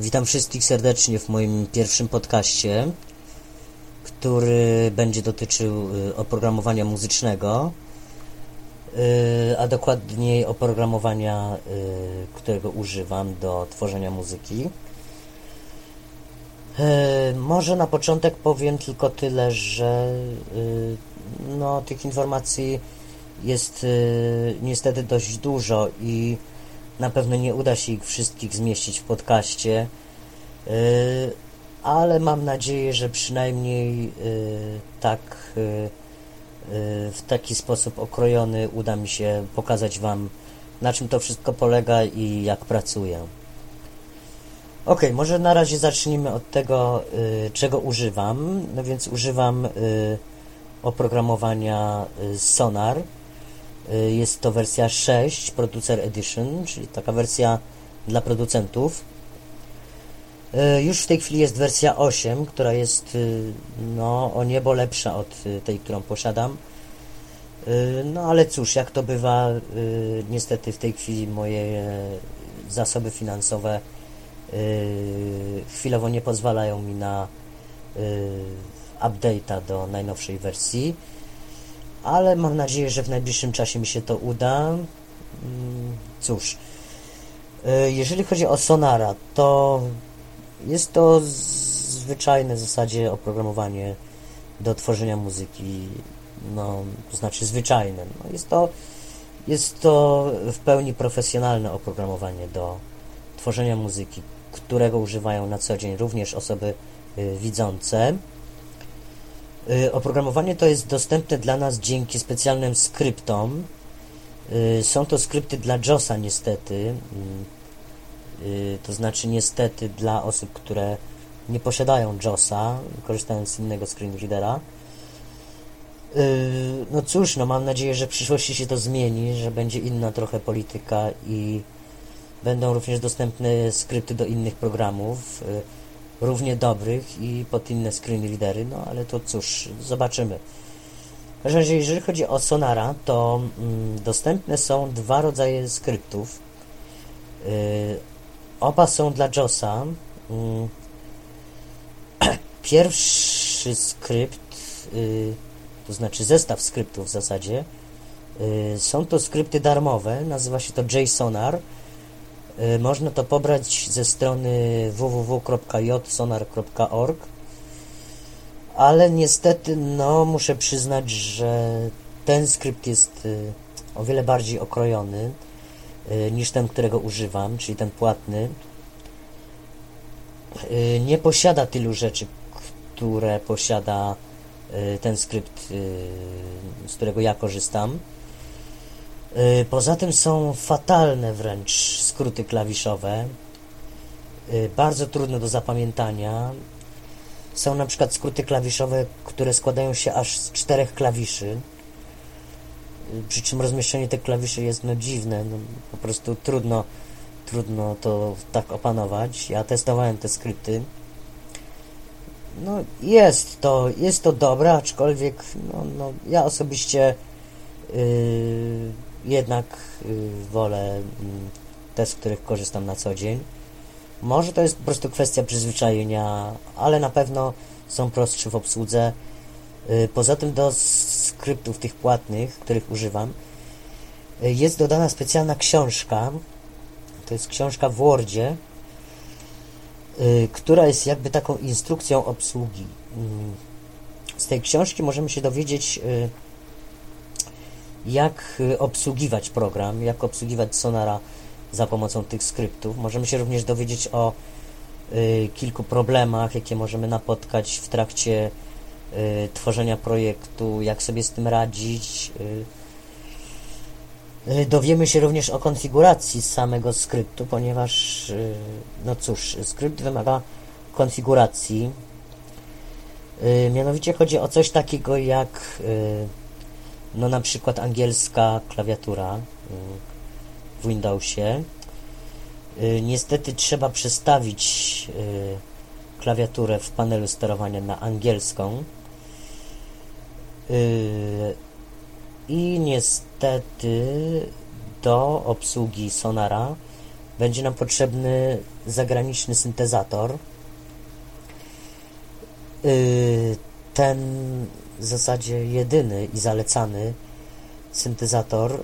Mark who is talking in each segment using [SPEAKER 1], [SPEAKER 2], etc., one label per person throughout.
[SPEAKER 1] Witam wszystkich serdecznie w moim pierwszym podcaście, który będzie dotyczył y, oprogramowania muzycznego, y, a dokładniej oprogramowania, y, którego używam do tworzenia muzyki. Może na początek powiem tylko tyle, że no, tych informacji jest niestety dość dużo i na pewno nie uda się ich wszystkich zmieścić w podcaście, y, ale mam nadzieję, że przynajmniej y, tak y, w taki sposób okrojony uda mi się pokazać Wam, na czym to wszystko polega i jak pracuję. Ok, może na razie zacznijmy od tego, czego używam. No więc używam oprogramowania Sonar jest to wersja 6 Producer Edition, czyli taka wersja dla producentów. Y, już w tej chwili jest wersja 8, która jest y, no, o niebo lepsza od tej, którą posiadam. No ale cóż, jak to bywa, niestety w tej chwili moje zasoby finansowe chwilowo nie pozwalają mi na update'a do najnowszej wersji ale mam nadzieję, że w najbliższym czasie mi się to uda. Mm, cóż, e, jeżeli chodzi o Sonara, to jest to zwyczajne w zasadzie oprogramowanie do tworzenia muzyki, no, to znaczy zwyczajne. No, jest, to, jest to w pełni profesjonalne oprogramowanie do tworzenia muzyki, którego używają na co dzień również osoby y, widzące. Y, oprogramowanie to jest dostępne dla nas dzięki specjalnym skryptom. Y, są to skrypty dla JOSa niestety, y, to znaczy niestety dla osób, które nie posiadają JOSa, korzystając z innego screenreadera. No cóż, no mam nadzieję, że w przyszłości się to zmieni, że będzie inna trochę polityka i będą również dostępne skrypty do innych programów równie dobrych i pod inne screenreadery, no ale to cóż, zobaczymy. W jeżeli chodzi o Sonara, to mm, dostępne są dwa rodzaje skryptów. Yy, oba są dla JOSa. Yy, pierwszy skrypt, yy, to znaczy zestaw skryptów w zasadzie, y, są to skrypty darmowe, nazywa się to JSONAR. Można to pobrać ze strony www.jsonar.org ale niestety, no, muszę przyznać, że ten skrypt jest y, o wiele bardziej okrojony y, niż ten, którego używam, czyli ten płatny. Nie posiada tylu rzeczy, które posiada ten skrypt, z którego ja korzystam. Y, poza tym są fatalne wręcz skróty klawiszowe, y, bardzo trudne do zapamiętania. Są na przykład skróty klawiszowe, które składają się aż z czterech klawiszy, y, przy czym rozmieszczenie tych klawiszy jest no dziwne, no, po prostu trudno, trudno to tak opanować. Ja testowałem te skrypty. No jest to, jest to dobre, aczkolwiek no, no ja osobiście yy, jednak y, wolę mm, te, z których korzystam na co dzień. Może to jest po prostu kwestia przyzwyczajenia, ale na pewno są prostsze w obsłudze. Y, poza tym do skryptów tych płatnych, których używam, y, jest dodana specjalna książka. To jest książka w Wordzie, która jest jakby taką instrukcją obsługi. Mm, z tej książki możemy się dowiedzieć jak y, obsługiwać program, jak obsługiwać Sonara za pomocą tych skryptów. Możemy się również dowiedzieć o y, kilku problemach, jakie możemy napotkać w trakcie y, tworzenia projektu, jak sobie z tym radzić. Dowiemy się również o konfiguracji samego skryptu, ponieważ, no cóż, skrypt wymaga konfiguracji. Mianowicie chodzi o coś takiego jak no na przykład angielska klawiatura y, w Windowsie. Y, niestety trzeba przestawić y, klawiaturę w panelu sterowania na angielską. I niestety do obsługi Sonara będzie nam potrzebny zagraniczny syntezator. Y, ten w zasadzie jedyny i zalecany syntezator y,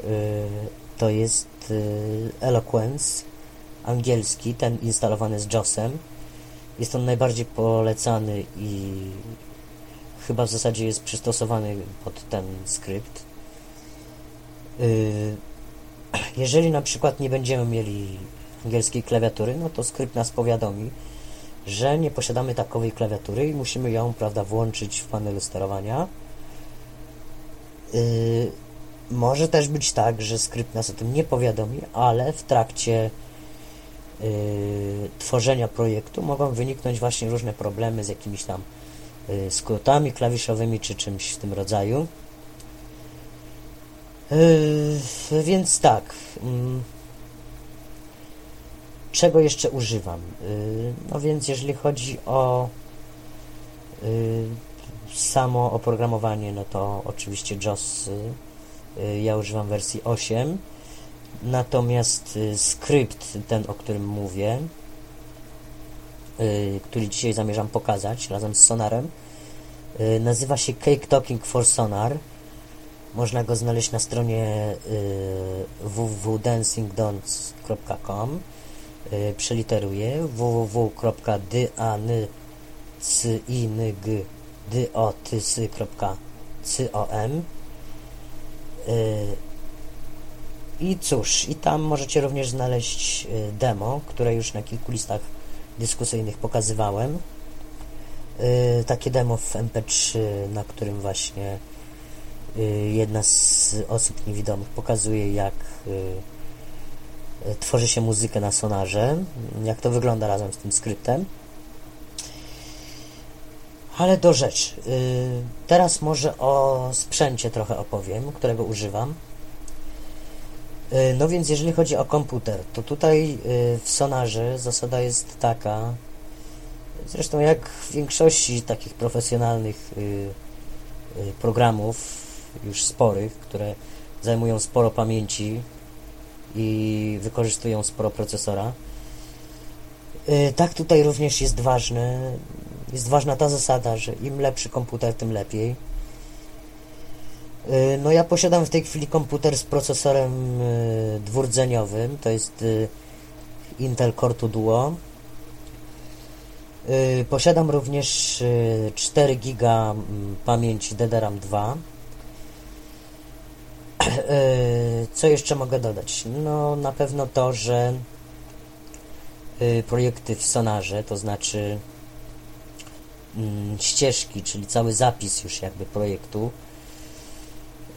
[SPEAKER 1] to jest y, Eloquence angielski, ten instalowany z JOSem. Jest on najbardziej polecany i chyba w zasadzie jest przystosowany pod ten skrypt. Jeżeli na przykład nie będziemy mieli angielskiej klawiatury, no to skrypt nas powiadomi, że nie posiadamy takowej klawiatury i musimy ją, prawda, włączyć w panelu sterowania. Yy, może też być tak, że skrypt nas o tym nie powiadomi, ale w trakcie yy, tworzenia projektu mogą wyniknąć właśnie różne problemy z jakimiś tam yy, skrótami klawiszowymi czy czymś w tym rodzaju. Yy, więc tak. Yy, czego jeszcze używam? Yy, no więc jeżeli chodzi o yy, samo oprogramowanie, no to oczywiście JOS yy, ja używam wersji 8 natomiast skrypt ten, o którym mówię który dzisiaj zamierzam pokazać razem z Sonarem nazywa się Cake Talking for Sonar. Można go znaleźć na stronie www.dancingdons.com y, przeliteruję www.danycying.com y, i cóż, i tam możecie również znaleźć y, demo, które już na kilku listach dyskusyjnych pokazywałem. Takie demo w MP3, na którym właśnie jedna z osób niewidomych pokazuje, jak E, tworzy się muzykę na sonarze, jak to wygląda razem z tym skryptem. Ale do rzeczy. E, teraz może o sprzęcie trochę opowiem, którego używam. E, no więc jeżeli chodzi o komputer, to tutaj w Sonarze zasada jest taka, zresztą jak w większości takich profesjonalnych programów, już sporych, które zajmują sporo pamięci, i wykorzystują sporo procesora. Y, tak tutaj również jest ważne, jest ważna ta zasada, że im lepszy komputer, tym lepiej. Y, no ja posiadam w tej chwili komputer z procesorem y, dwurdzeniowym, to jest Intel Core 2 Duo. Posiadam również 4 GB mm, pamięci DDR-RAM 2 E, co jeszcze mogę dodać? No na pewno to, że e, projekty w Sonarze, to znaczy mm, ścieżki, czyli cały zapis już jakby projektu.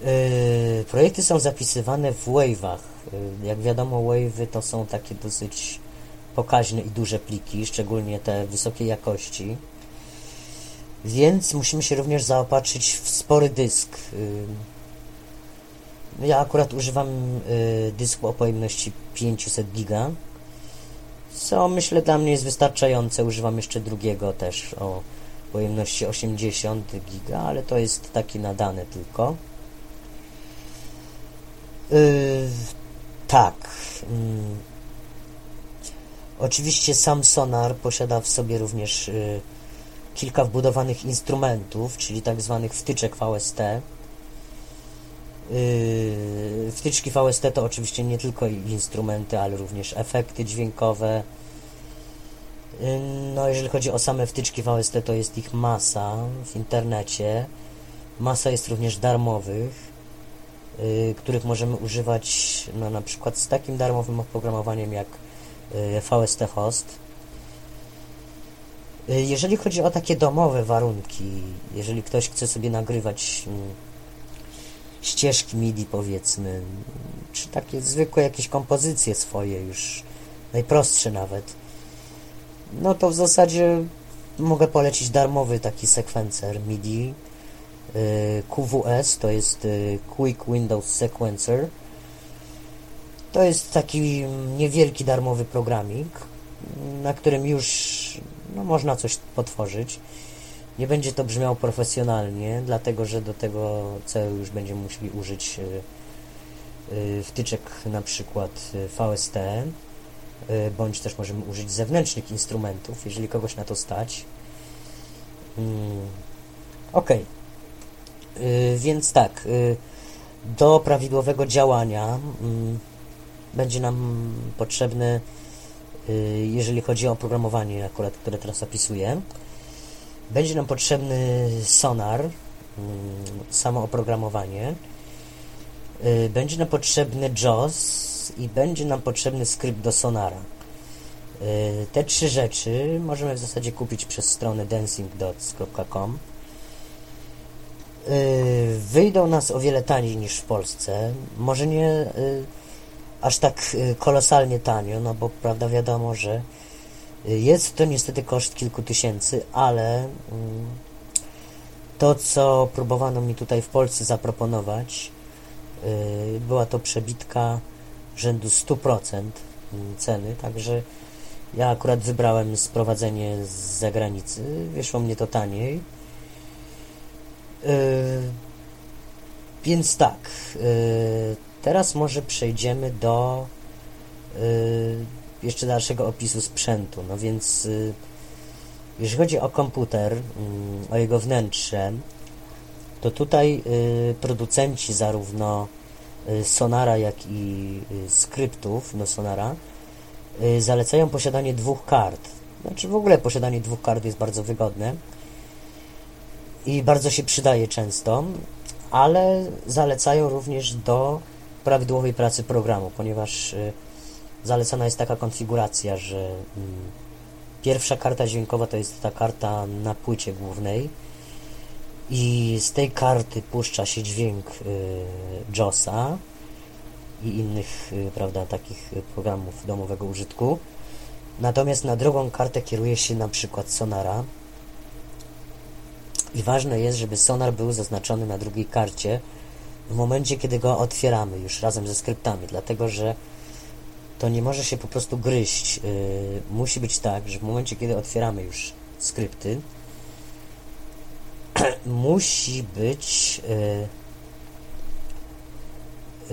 [SPEAKER 1] E, projekty są zapisywane w wave'ach. Jak wiadomo, wave'y to są takie dosyć pokaźne i duże pliki, szczególnie te wysokiej jakości. Więc musimy się również zaopatrzyć w spory dysk. Ja akurat używam y, dysku o pojemności 500 giga, co myślę dla mnie jest wystarczające. Używam jeszcze drugiego też o pojemności 80 giga, ale to jest taki nadany tylko. Yy, tak. Yy. Oczywiście sam Sonar posiada w sobie również yy, kilka wbudowanych instrumentów, czyli tak zwanych wtyczek VST. Yy, wtyczki VST to oczywiście nie tylko instrumenty, ale również efekty dźwiękowe. Yy, no, jeżeli chodzi o same wtyczki VST, to jest ich masa w internecie. Masa jest również darmowych, yy, których możemy używać no, na przykład z takim darmowym oprogramowaniem jak VST Host. Jeżeli chodzi o takie domowe warunki, jeżeli ktoś chce sobie nagrywać mm, ścieżki MIDI powiedzmy, czy takie zwykłe jakieś kompozycje swoje już, najprostsze nawet, no to w zasadzie mogę polecić darmowy taki sekwencer MIDI. Y, QWS, to jest y, Quick Windows Sequencer. To jest taki niewielki darmowy programik, na którym już no, można coś potworzyć nie będzie to brzmiało profesjonalnie, dlatego że do tego celu już będziemy musieli użyć e, e, wtyczek na przykład e, VST. bądź też możemy użyć zewnętrznych instrumentów, jeżeli kogoś na to stać. Mm, ok. Więc tak, do prawidłowego działania mm, będzie nam potrzebne, jeżeli chodzi o oprogramowanie akurat, które teraz opisuję, będzie nam potrzebny sonar, mm, samo oprogramowanie, Y, będzie nam potrzebny JOS i będzie nam potrzebny skrypt do Sonara. Y, te trzy rzeczy możemy w zasadzie kupić przez stronę dancingdots.com. Y, wyjdą nas o wiele taniej niż w Polsce. Może nie aż tak kolosalnie tanio, no bo prawda wiadomo, że jest to niestety koszt kilku tysięcy, ale mm, to, co próbowano mi tutaj w Polsce zaproponować, Y, była to przebitka rzędu 100% ceny, także ja akurat wybrałem sprowadzenie z zagranicy, wyszło mnie to taniej. Y, więc tak, y, teraz może przejdziemy do jeszcze dalszego opisu sprzętu. No więc jeżeli chodzi o komputer, o jego wnętrze, to tutaj y, producenci zarówno y, Sonara, jak i y, skryptów do Sonara zalecają posiadanie dwóch kart. Znaczy w ogóle posiadanie dwóch kart jest bardzo wygodne i bardzo się przydaje często, ale zalecają również do prawidłowej pracy programu, ponieważ zalecana jest taka konfiguracja, że mm, pierwsza karta dźwiękowa to jest ta karta na płycie głównej, i z tej karty puszcza się dźwięk y, JOSa i innych, y, prawda, takich programów domowego użytku. Natomiast na drugą kartę kieruje się na przykład sonara i ważne jest, żeby sonar był zaznaczony na drugiej karcie w momencie, kiedy go otwieramy już razem ze skryptami, dlatego że to nie może się po prostu gryźć. Yy, musi być tak, że w momencie, kiedy otwieramy już skrypty, musi być y,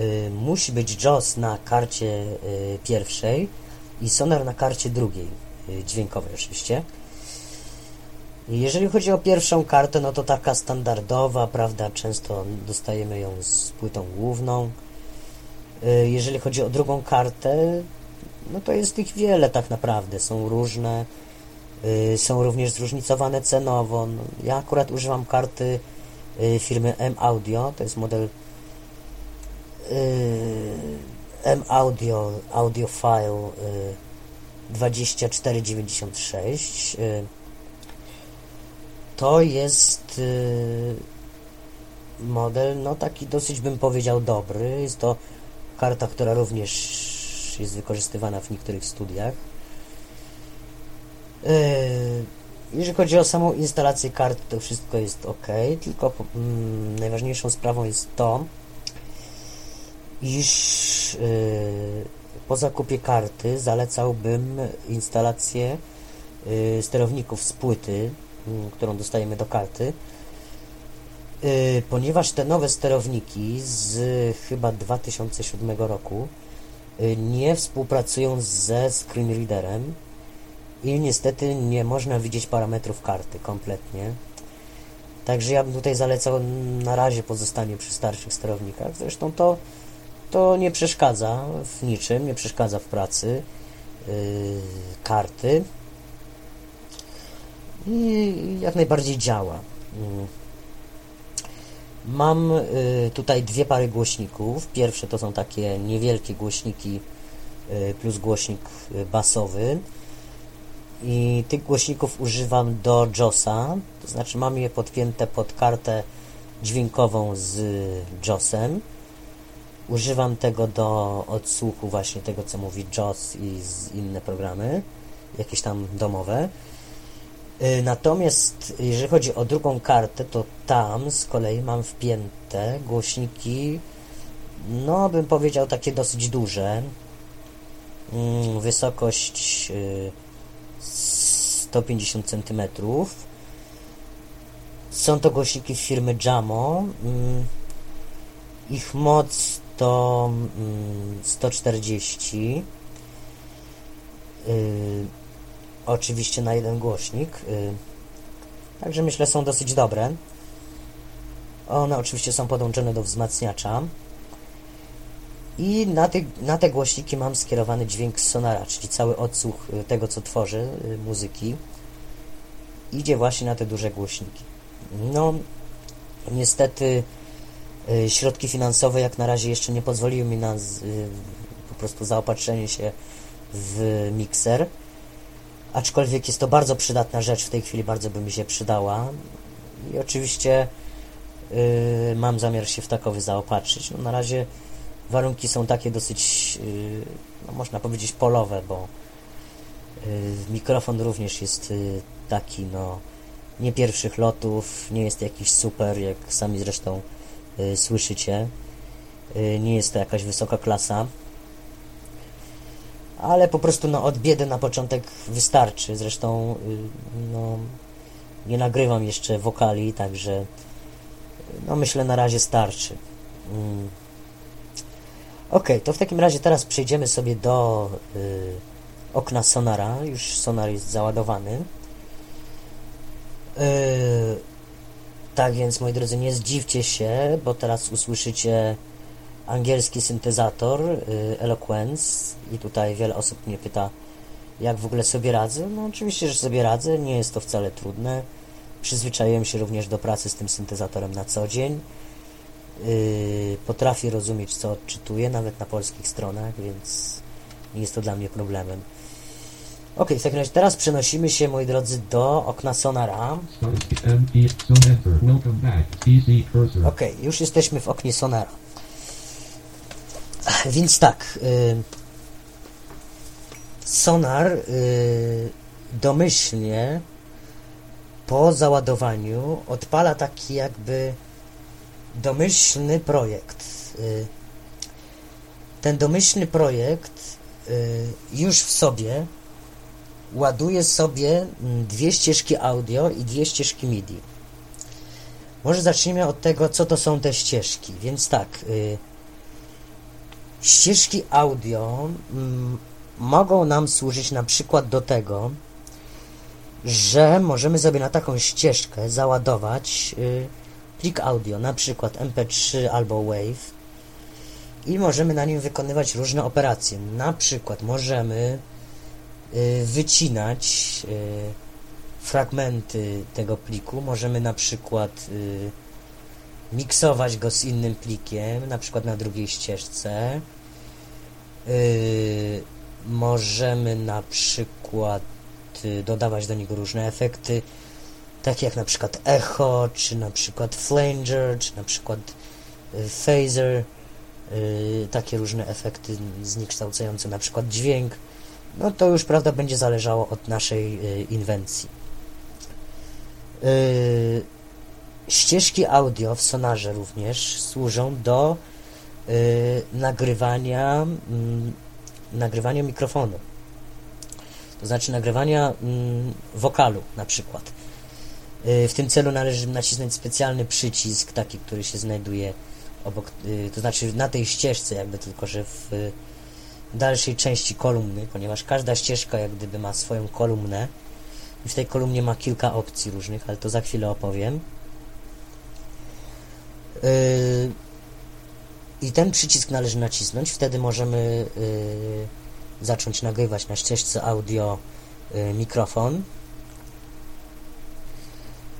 [SPEAKER 1] y, musi być JOS na karcie y, pierwszej i sonar na karcie drugiej, dźwiękowej oczywiście. Jeżeli chodzi o pierwszą kartę, no to taka standardowa, prawda, często dostajemy ją z płytą główną. Jeżeli chodzi o drugą kartę, no to jest ich wiele tak naprawdę, są różne. Y, są również zróżnicowane cenowo. No, ja akurat używam karty y, firmy M-Audio, to jest model M-Audio Audiofile 2496 to jest model, no taki dosyć bym powiedział dobry. Jest to karta, która również jest wykorzystywana w niektórych studiach. Yy, jeżeli chodzi o samą instalację kart, to wszystko jest ok, tylko mm, najważniejszą sprawą jest to, iż yy, po zakupie karty zalecałbym instalację yy, sterowników z płyty, yy, którą dostajemy do karty, ponieważ te nowe sterowniki z chyba 2007 roku yy, nie współpracują ze screen readerem, i niestety nie można widzieć parametrów karty kompletnie. Także ja bym tutaj zalecał na razie pozostanie przy starszych sterownikach. Zresztą to, to nie przeszkadza w niczym, nie przeszkadza w pracy yy, karty i jak najbardziej działa. Yy. Mam y, tutaj dwie pary głośników. Pierwsze to są takie niewielkie głośniki y, plus głośnik y, basowy i tych głośników używam do JOSa, to znaczy mam je podpięte pod kartę dźwiękową z JOSem. Używam tego do odsłuchu właśnie tego, co mówi JOS i inne programy, jakieś tam domowe. Y, natomiast jeżeli chodzi o drugą kartę, to tam z kolei mam wpięte głośniki, no bym powiedział takie dosyć duże. Mm, wysokość y, 150 cm. Są to głośniki firmy Jamo. Mm, ich moc to 140. oczywiście na jeden głośnik. Także myślę są dosyć dobre. One oczywiście są podłączone do wzmacniacza. I na te, na te głośniki mam skierowany dźwięk sonara, czyli cały odsłuch y, tego, co tworzę, y, muzyki, idzie właśnie na te duże głośniki. No, niestety y, środki finansowe jak na razie jeszcze nie pozwoliły mi na po prostu zaopatrzenie się w mikser, aczkolwiek jest to bardzo przydatna rzecz, w tej chwili bardzo by mi się przydała i oczywiście mam zamiar się w takowy zaopatrzyć. No, na razie warunki są takie dosyć, y, no można powiedzieć, polowe, bo y, mikrofon również jest y, taki, no, nie pierwszych lotów, nie jest jakiś super, jak sami zresztą słyszycie. Nie jest to jakaś wysoka klasa, ale po prostu no, od biedy na początek wystarczy. Zresztą no, nie nagrywam jeszcze wokali, także no, myślę na razie starczy. Mm. Ok, to w takim razie teraz przejdziemy sobie do y, okna sonara. Już sonar jest załadowany. Y, tak więc, moi drodzy, nie zdziwcie się, bo teraz usłyszycie angielski syntezator y, Eloquence i tutaj wiele osób mnie pyta, jak w ogóle sobie radzę. No oczywiście, że sobie radzę, nie jest to wcale trudne. Przyzwyczaiłem się również do pracy z tym syntezatorem na co dzień yy, potrafię rozumieć, co odczytuję, nawet na polskich stronach, więc nie jest to dla mnie problemem. Ok, w takim razie teraz przenosimy się, moi drodzy, do okna Sonara. Ok, już jesteśmy w oknie Sonara. Więc tak, yy, Sonar yy, domyślnie po załadowaniu odpala taki jakby domyślny projekt. Y, ten domyślny projekt y, już w sobie ładuje sobie dwie ścieżki audio i dwie ścieżki MIDI. Może zacznijmy od tego, co to są te ścieżki. Więc tak, y, ścieżki audio mm, mogą nam służyć na przykład do tego, że możemy sobie na taką ścieżkę załadować plik audio, na przykład MP3 albo WAV i możemy na nim wykonywać różne operacje. Na przykład możemy y, wycinać y, fragmenty tego pliku, możemy na przykład y, miksować go z innym plikiem, na przykład na drugiej ścieżce. Możemy na przykład dodawać do niego różne efekty takie jak na przykład echo, czy na przykład flanger, czy na przykład y, phaser, yy, takie różne efekty zniekształcające na przykład dźwięk, no to już, prawda, będzie zależało od naszej yy, inwencji. Yy, ścieżki audio w sonarze również służą do y, nagrywania, mm, nagrywania mikrofonu. To znaczy nagrywania mm, wokalu na przykład. Y, w tym celu należy nacisnąć specjalny przycisk, taki, który się znajduje obok, y, to znaczy na tej ścieżce jakby, tylko że w dalszej części kolumny, ponieważ każda ścieżka jak gdyby ma swoją kolumnę i w tej kolumnie ma kilka opcji różnych, ale to za chwilę opowiem. Y, I ten przycisk należy nacisnąć, wtedy możemy zacząć nagrywać na ścieżce audio mikrofon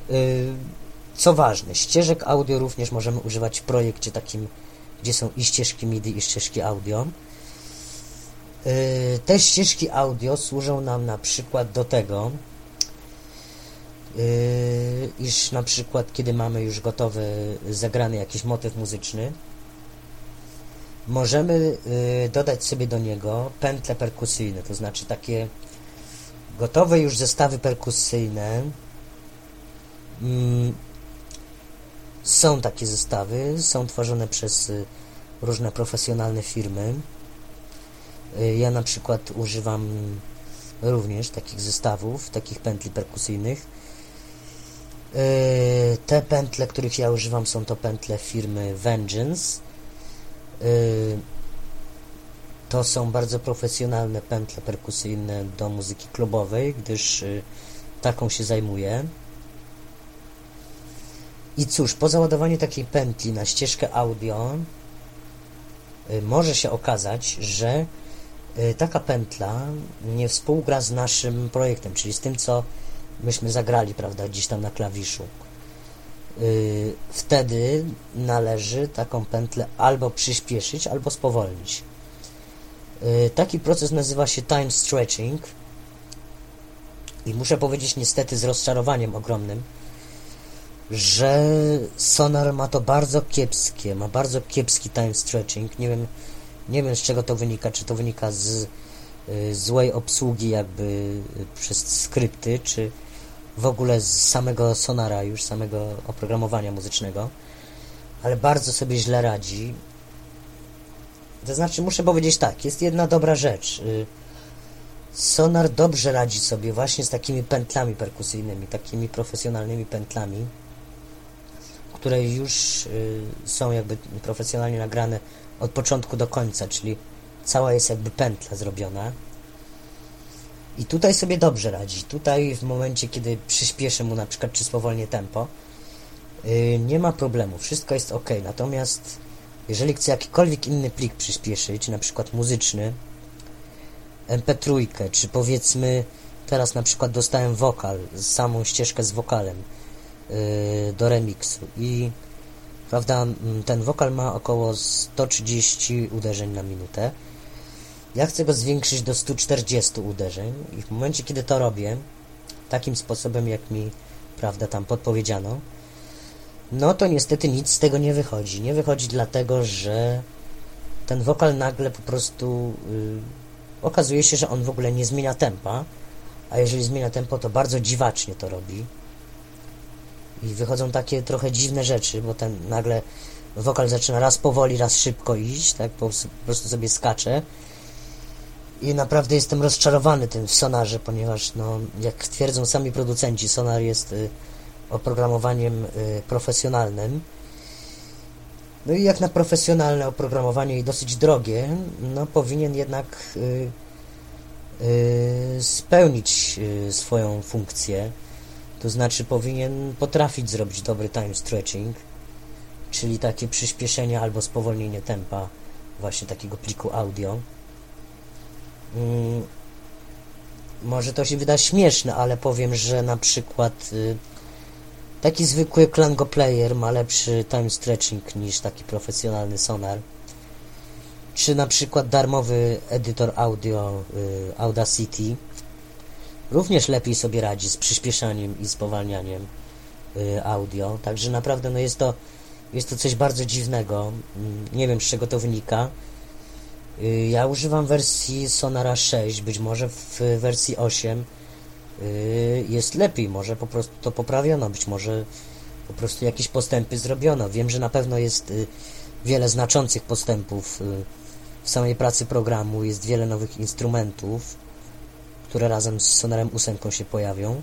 [SPEAKER 1] Y, co ważne, ścieżek audio również możemy używać w projekcie takim, gdzie są i ścieżki MIDI, i ścieżki audio. Y, te ścieżki audio służą nam na przykład do tego, y, iż na przykład kiedy mamy już gotowy, zagrany jakiś motyw muzyczny, możemy dodać sobie do niego pętle perkusyjne, to znaczy takie gotowe już zestawy perkusyjne, Mm, są takie zestawy, są tworzone przez y, różne profesjonalne firmy. Y, ja na przykład używam również takich zestawów, takich pętli perkusyjnych. Y, te pętle, których ja używam, są to pętle firmy Vengeance. To są bardzo profesjonalne pętle perkusyjne do muzyki klubowej, gdyż y, taką się zajmuję. I cóż, po załadowaniu takiej pętli na ścieżkę audio y, może się okazać, że y, taka pętla nie współgra z naszym projektem, czyli z tym, co myśmy zagrali, prawda, gdzieś tam na klawiszu. Wtedy należy taką pętlę albo przyspieszyć, albo spowolnić. Y, taki proces nazywa się time stretching i muszę powiedzieć niestety z rozczarowaniem ogromnym, że Sonar ma to bardzo kiepskie, ma bardzo kiepski time stretching. Nie wiem, nie wiem z czego to wynika, czy to wynika z y, złej obsługi jakby y, przez skrypty, czy w ogóle z samego Sonara, już samego oprogramowania muzycznego, ale bardzo sobie źle radzi to znaczy, muszę powiedzieć tak, jest jedna dobra rzecz. Y, Sonar dobrze radzi sobie właśnie z takimi pętlami perkusyjnymi, takimi profesjonalnymi pętlami, które już y, są jakby profesjonalnie nagrane od początku do końca, czyli cała jest jakby pętla zrobiona. I tutaj sobie dobrze radzi. Tutaj w momencie, kiedy przyspieszę mu na przykład czy spowolnię tempo, y, nie ma problemu, wszystko jest ok. Natomiast jeżeli chcę jakikolwiek inny plik przyspieszyć, na przykład muzyczny, mp3, czy powiedzmy teraz na przykład dostałem wokal, samą ścieżkę z wokalem yy, do remiksu i prawda, ten wokal ma około 130 uderzeń na minutę. Ja chcę go zwiększyć do 140 uderzeń i w momencie, kiedy to robię, takim sposobem, jak mi, prawda, tam podpowiedziano, no to niestety nic z tego nie wychodzi. Nie wychodzi dlatego, że ten wokal nagle po prostu yy, okazuje się, że on w ogóle nie zmienia tempa, a jeżeli zmienia tempo, to bardzo dziwacznie to robi. I wychodzą takie trochę dziwne rzeczy, bo ten nagle wokal zaczyna raz powoli, raz szybko iść, tak po, prostu sobie skacze. I naprawdę jestem rozczarowany tym w Sonarze, ponieważ no, jak twierdzą sami producenci, Sonar jest y, oprogramowaniem y, profesjonalnym. No i jak na profesjonalne oprogramowanie i dosyć drogie, no powinien jednak y, y, spełnić swoją funkcję. To znaczy powinien potrafić zrobić dobry time stretching, czyli takie przyspieszenie albo spowolnienie tempa właśnie takiego pliku audio. Mm, może to się wyda śmieszne, ale powiem, że na przykład Taki zwykły Klango Player ma lepszy time stretching niż taki profesjonalny sonar. Czy na przykład darmowy edytor audio y, Audacity również lepiej sobie radzi z przyspieszaniem i spowalnianiem y, audio. Także naprawdę no jest to jest to coś bardzo dziwnego. Mm, nie wiem z czego to wynika. Y, ja używam wersji Sonara 6, być może w wersji 8 Y, jest lepiej, może po prostu to poprawiono, być może po prostu jakieś postępy zrobiono. Wiem, że na pewno jest y, wiele znaczących postępów w samej pracy programu, jest wiele nowych instrumentów, które razem z Sonarem 8 się pojawią.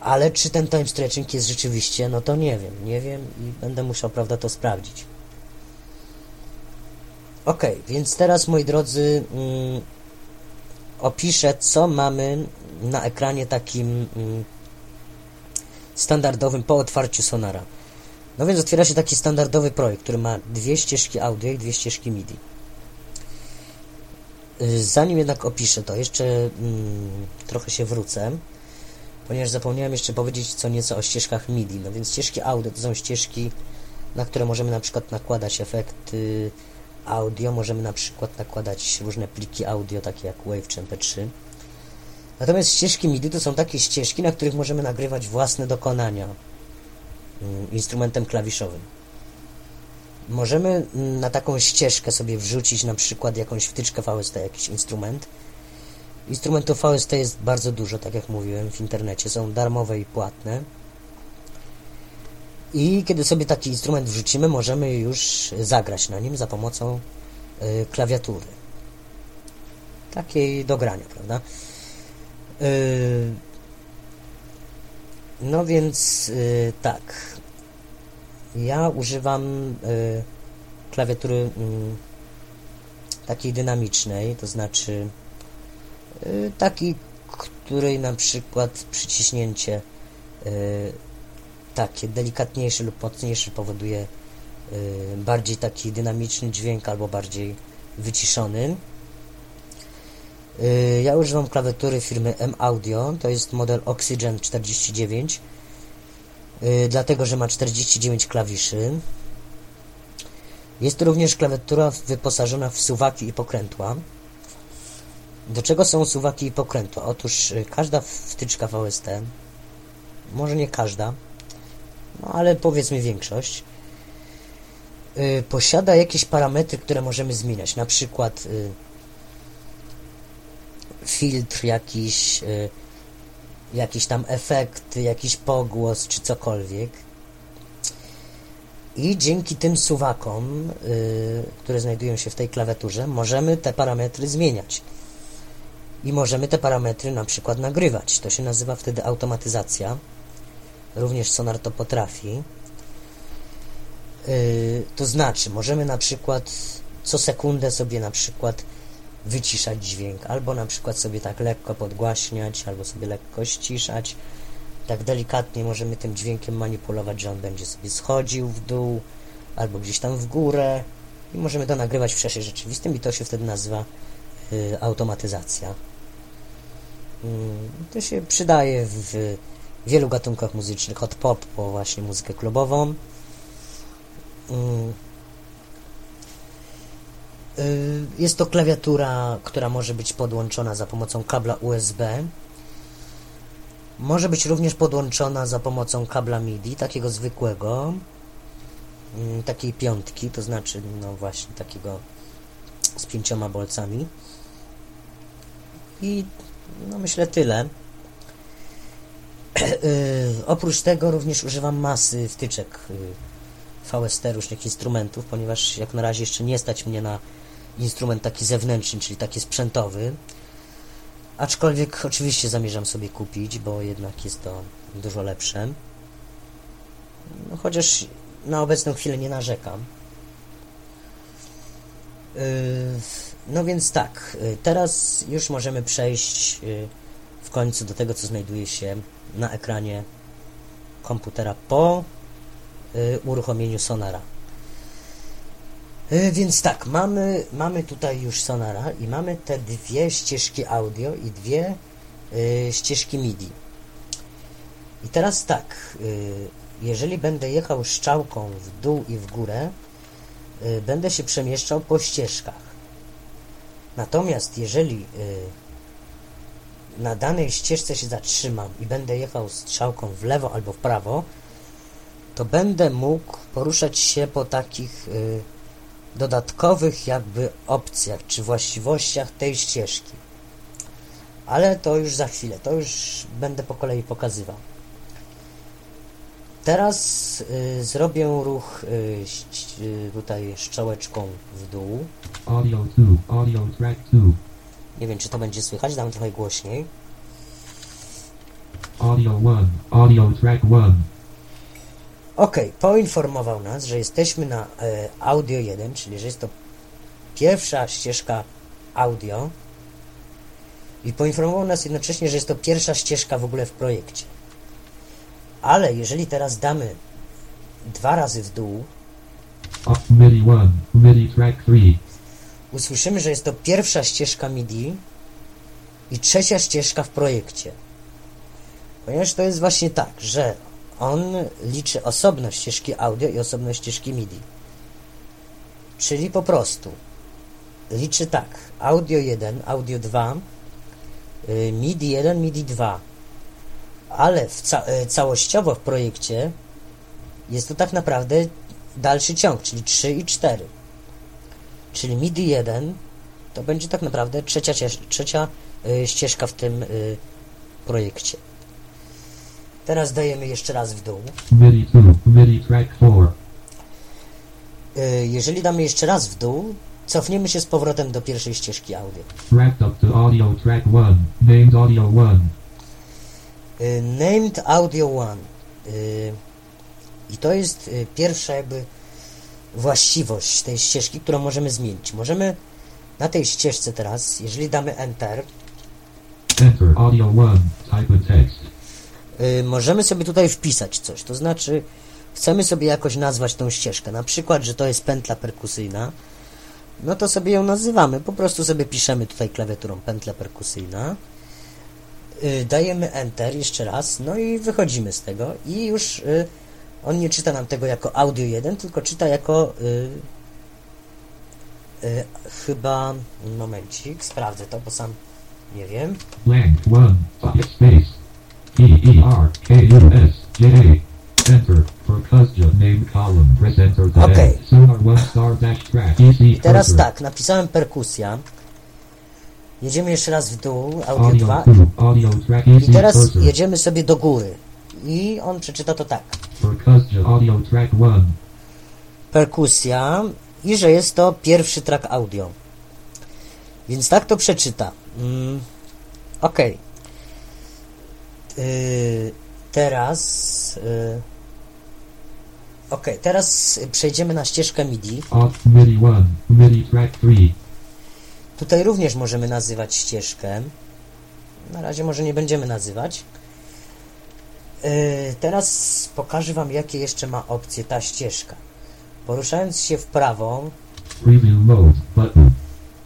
[SPEAKER 1] Ale czy ten time stretching jest rzeczywiście, no to nie wiem, nie wiem i będę musiał, prawda, to sprawdzić. Ok, więc teraz, moi drodzy, mm, opiszę, co mamy na ekranie takim mm, standardowym po otwarciu Sonara. No więc otwiera się taki standardowy projekt, który ma dwie ścieżki audio i dwie ścieżki MIDI. Y, zanim jednak opiszę to, jeszcze mm, trochę się wrócę, ponieważ zapomniałem jeszcze powiedzieć co nieco o ścieżkach MIDI. No więc ścieżki audio to są ścieżki, na które możemy na przykład nakładać efekty audio, możemy na przykład nakładać różne pliki audio, takie jak WAV czy MP3. Natomiast ścieżki MIDI to są takie ścieżki, na których możemy nagrywać własne dokonania mm, instrumentem klawiszowym. Możemy mm, na taką ścieżkę sobie wrzucić na przykład jakąś wtyczkę VST, jakiś instrument. Instrumentów VST jest bardzo dużo, tak jak mówiłem, w internecie. Są darmowe i płatne. I kiedy sobie taki instrument wrzucimy, możemy już zagrać na nim za pomocą y, klawiatury. Takiej do grania, prawda? Y, no więc y, tak. Ja używam y, klawiatury takiej dynamicznej, to znaczy takiej, której na przykład przyciśnięcie takie delikatniejsze lub mocniejsze powoduje y, bardziej taki dynamiczny dźwięk albo bardziej wyciszony. Y, ja używam klawiatury firmy M-Audio, to jest model Oxygen 49, y, dlatego, że ma 49 klawiszy. Jest to również klawiatura wyposażona w suwaki i pokrętła. Do czego są suwaki i pokrętła? Otóż każda wtyczka VST, może nie każda, no ale powiedzmy większość, posiada jakieś parametry, które możemy zmieniać. Na przykład filtr jakiś, y, jakiś tam efekt, jakiś pogłos czy cokolwiek. I dzięki tym suwakom, y, które znajdują się w tej klawiaturze, możemy te parametry zmieniać. I możemy te parametry na przykład nagrywać. To się nazywa wtedy automatyzacja. Również Sonar to potrafi. Y, to znaczy, możemy na przykład co sekundę sobie na przykład wyciszać dźwięk, albo na przykład sobie tak lekko podgłaśniać, albo sobie lekko ściszać. Tak delikatnie możemy tym dźwiękiem manipulować, że on będzie sobie schodził w dół, albo gdzieś tam w górę i możemy to nagrywać w czasie rzeczywistym i to się wtedy nazywa y, automatyzacja. Y, to się przydaje w wielu gatunkach muzycznych, od pop po właśnie muzykę klubową. Y, Y, jest to klawiatura, która może być podłączona za pomocą kabla USB. Może być również podłączona za pomocą kabla MIDI, takiego zwykłego, mm, takiej piątki, to znaczy, no właśnie, takiego z pięcioma bolcami. I no myślę tyle. Y, oprócz tego również używam masy wtyczek y, VST, różnych instrumentów, ponieważ jak na razie jeszcze nie stać mnie na instrument taki zewnętrzny, czyli taki sprzętowy. Aczkolwiek oczywiście zamierzam sobie kupić, bo jednak jest to dużo lepsze. No, chociaż na obecną chwilę nie narzekam. Yy, no więc tak, yy, teraz już możemy przejść w końcu do tego, co znajduje się na ekranie komputera po uruchomieniu Sonara. E, więc tak, mamy, mamy tutaj już Sonara i mamy te dwie ścieżki audio i dwie y, ścieżki MIDI. I teraz tak, y, jeżeli będę jechał strzałką w dół i w górę, y, będę się przemieszczał po ścieżkach. Natomiast jeżeli na danej ścieżce się zatrzymam i będę jechał strzałką w lewo albo w prawo, to będę mógł poruszać się po takich dodatkowych jakby opcjach czy właściwościach tej ścieżki. Ale to już za chwilę, to już będę po kolei pokazywał. Teraz y, zrobię ruch y, y, tutaj szczołeczką w dół. Audio 2, audio track 2. Nie wiem, czy to będzie słychać, dam trochę głośniej. Audio 1, audio track 1. Ok, poinformował nas, że jesteśmy na e, audio 1, czyli że jest to pierwsza ścieżka audio i poinformował nas jednocześnie, że jest to pierwsza ścieżka w ogóle w projekcie. Ale jeżeli teraz damy dwa razy w dół MIDI 1, MIDI track 3 usłyszymy, że jest to pierwsza ścieżka MIDI i trzecia ścieżka w projekcie. Ponieważ to jest właśnie tak, że on liczy osobno ścieżki audio i osobno ścieżki MIDI. Czyli po prostu liczy tak, audio 1, audio 2, y, MIDI 1, MIDI 2, ale ca y, całościowo w projekcie jest to tak naprawdę dalszy ciąg, czyli 3 i 4. Czyli MIDI 1 to będzie tak naprawdę trzecia, trzecia y, ścieżka w tym projekcie. Teraz dajemy jeszcze raz w dół. MIDI 2, MIDI track 4. Y, jeżeli damy jeszcze raz w dół, cofniemy się z powrotem do pierwszej ścieżki audio. Tracked up to audio track 1, named audio 1. Y, named audio 1. Y, I to jest pierwsza jakby właściwość tej ścieżki, którą możemy zmienić. Możemy na tej ścieżce teraz, jeżeli damy Enter,
[SPEAKER 2] Enter audio 1. Type text.
[SPEAKER 1] y, możemy sobie tutaj wpisać coś. To znaczy, chcemy sobie jakoś nazwać tą ścieżkę. Na przykład, że to jest pętla perkusyjna. No to sobie ją nazywamy. Po prostu sobie piszemy tutaj klawiaturą pętla perkusyjna. Y, dajemy Enter jeszcze raz. No i wychodzimy z tego. I już y, on nie czyta nam tego jako audio 1, tylko czyta jako y, y, chyba momencik, sprawdzę to, bo sam nie wiem.
[SPEAKER 2] Blank 1. Type space. E E R K U S J. Enter. Percussion name column. Press enter to
[SPEAKER 1] Okay.
[SPEAKER 2] end. Sonar 1 star dash track. EC
[SPEAKER 1] Teraz tak, napisałem perkusja. Jedziemy jeszcze raz w dół, audio
[SPEAKER 2] Audio
[SPEAKER 1] 2.
[SPEAKER 2] 2. Audio track. EC
[SPEAKER 1] I teraz jedziemy sobie do góry. I on przeczyta to tak.
[SPEAKER 2] Percussion audio track 1.
[SPEAKER 1] Perkusja i że jest to pierwszy track audio. Więc tak to przeczyta. Mm, ok. Yy, teraz. Yy, ok, teraz przejdziemy na ścieżkę MIDI.
[SPEAKER 2] MIDI 1. MIDI track 3.
[SPEAKER 1] Tutaj również możemy nazywać ścieżkę. Na razie może nie będziemy nazywać. Yy, teraz pokażę Wam, jakie jeszcze ma opcje ta ścieżka. Poruszając się w prawo,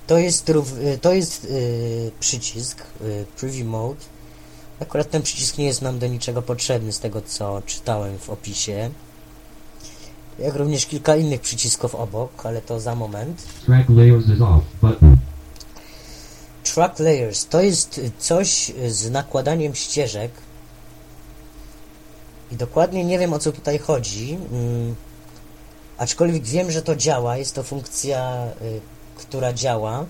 [SPEAKER 1] to jest, y, to jest yy, przycisk yy, Preview Mode. Akurat ten przycisk nie jest nam do niczego potrzebny z tego, co czytałem w opisie. Jak również kilka innych przycisków obok, ale to za moment.
[SPEAKER 2] Track layers is off. Button.
[SPEAKER 1] Track layers to jest y, coś y, z nakładaniem ścieżek. I dokładnie nie wiem o co tutaj chodzi. Mm, aczkolwiek wiem, że to działa. Jest to funkcja, y, która działa.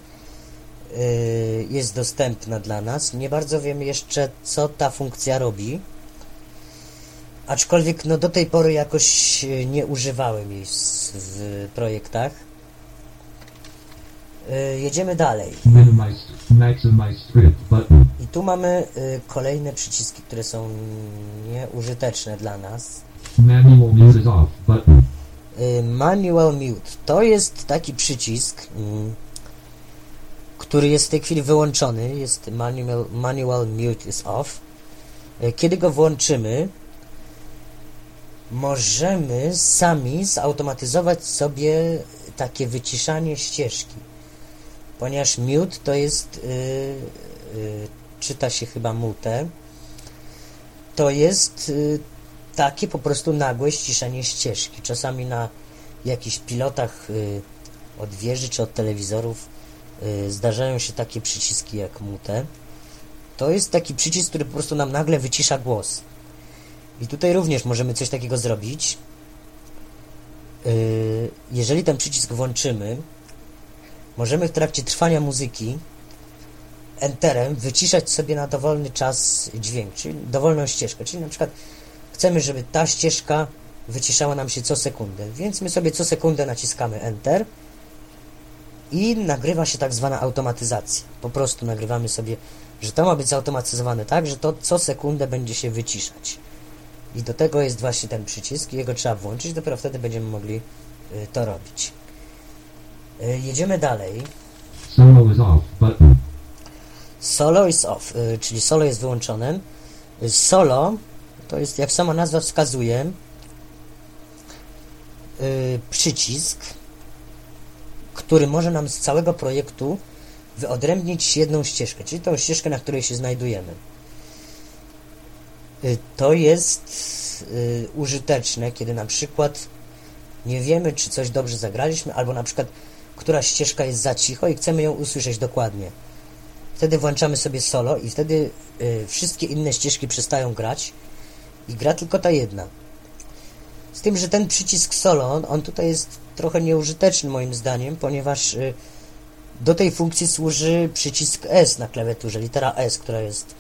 [SPEAKER 1] Y, jest dostępna dla nas. Nie bardzo wiem jeszcze, co ta funkcja robi. Aczkolwiek no, do tej pory jakoś y, nie używałem jej w projektach. Jedziemy dalej.
[SPEAKER 2] Minimize. Maximize strip. Button.
[SPEAKER 1] Tu mamy y, kolejne przyciski, które są nieużyteczne dla nas.
[SPEAKER 2] Manual mute is off. Button.
[SPEAKER 1] Y, manual Mute to jest taki przycisk, mm, który jest w tej chwili wyłączony. Jest manual, manual Mute is off. Y, kiedy go włączymy, możemy sami zautomatyzować sobie takie wyciszanie ścieżki. Ponieważ mute to jest, y, y, czyta się chyba mute, to jest y, takie po prostu nagłe ściszenie ścieżki. Czasami na jakichś pilotach y, od wieży czy od telewizorów y, zdarzają się takie przyciski jak mute. To jest taki przycisk, który po prostu nam nagle wycisza głos. I tutaj również możemy coś takiego zrobić. Jeżeli ten przycisk włączymy, możemy w trakcie trwania muzyki enterem wyciszać sobie na dowolny czas dźwięk, czyli dowolną ścieżkę. Czyli na przykład chcemy, żeby ta ścieżka wyciszała nam się co sekundę, więc my sobie co sekundę naciskamy enter i nagrywa się tak zwana automatyzacja. Po prostu nagrywamy sobie, że to ma być zautomatyzowane tak, że to co sekundę będzie się wyciszać. I do tego jest właśnie ten przycisk jego trzeba włączyć, dopiero wtedy będziemy mogli y, to robić. Y, jedziemy dalej.
[SPEAKER 2] Solo is off. Button.
[SPEAKER 1] Solo is off, y, czyli solo jest wyłączone. Y, Solo to jest, jak sama nazwa wskazuje, y, przycisk, który może nam z całego projektu wyodrębnić jedną ścieżkę, czyli tą ścieżkę, na której się znajdujemy. Y, To jest użyteczne, kiedy na przykład nie wiemy, czy coś dobrze zagraliśmy, albo na przykład która ścieżka jest za cicho i chcemy ją usłyszeć dokładnie. Wtedy włączamy sobie solo i wtedy y, wszystkie inne ścieżki przestają grać i gra tylko ta jedna. Z tym, że ten przycisk solo, on, on tutaj jest trochę nieużyteczny moim zdaniem, ponieważ y, do tej funkcji służy przycisk S na klawiaturze, litera S, która jest,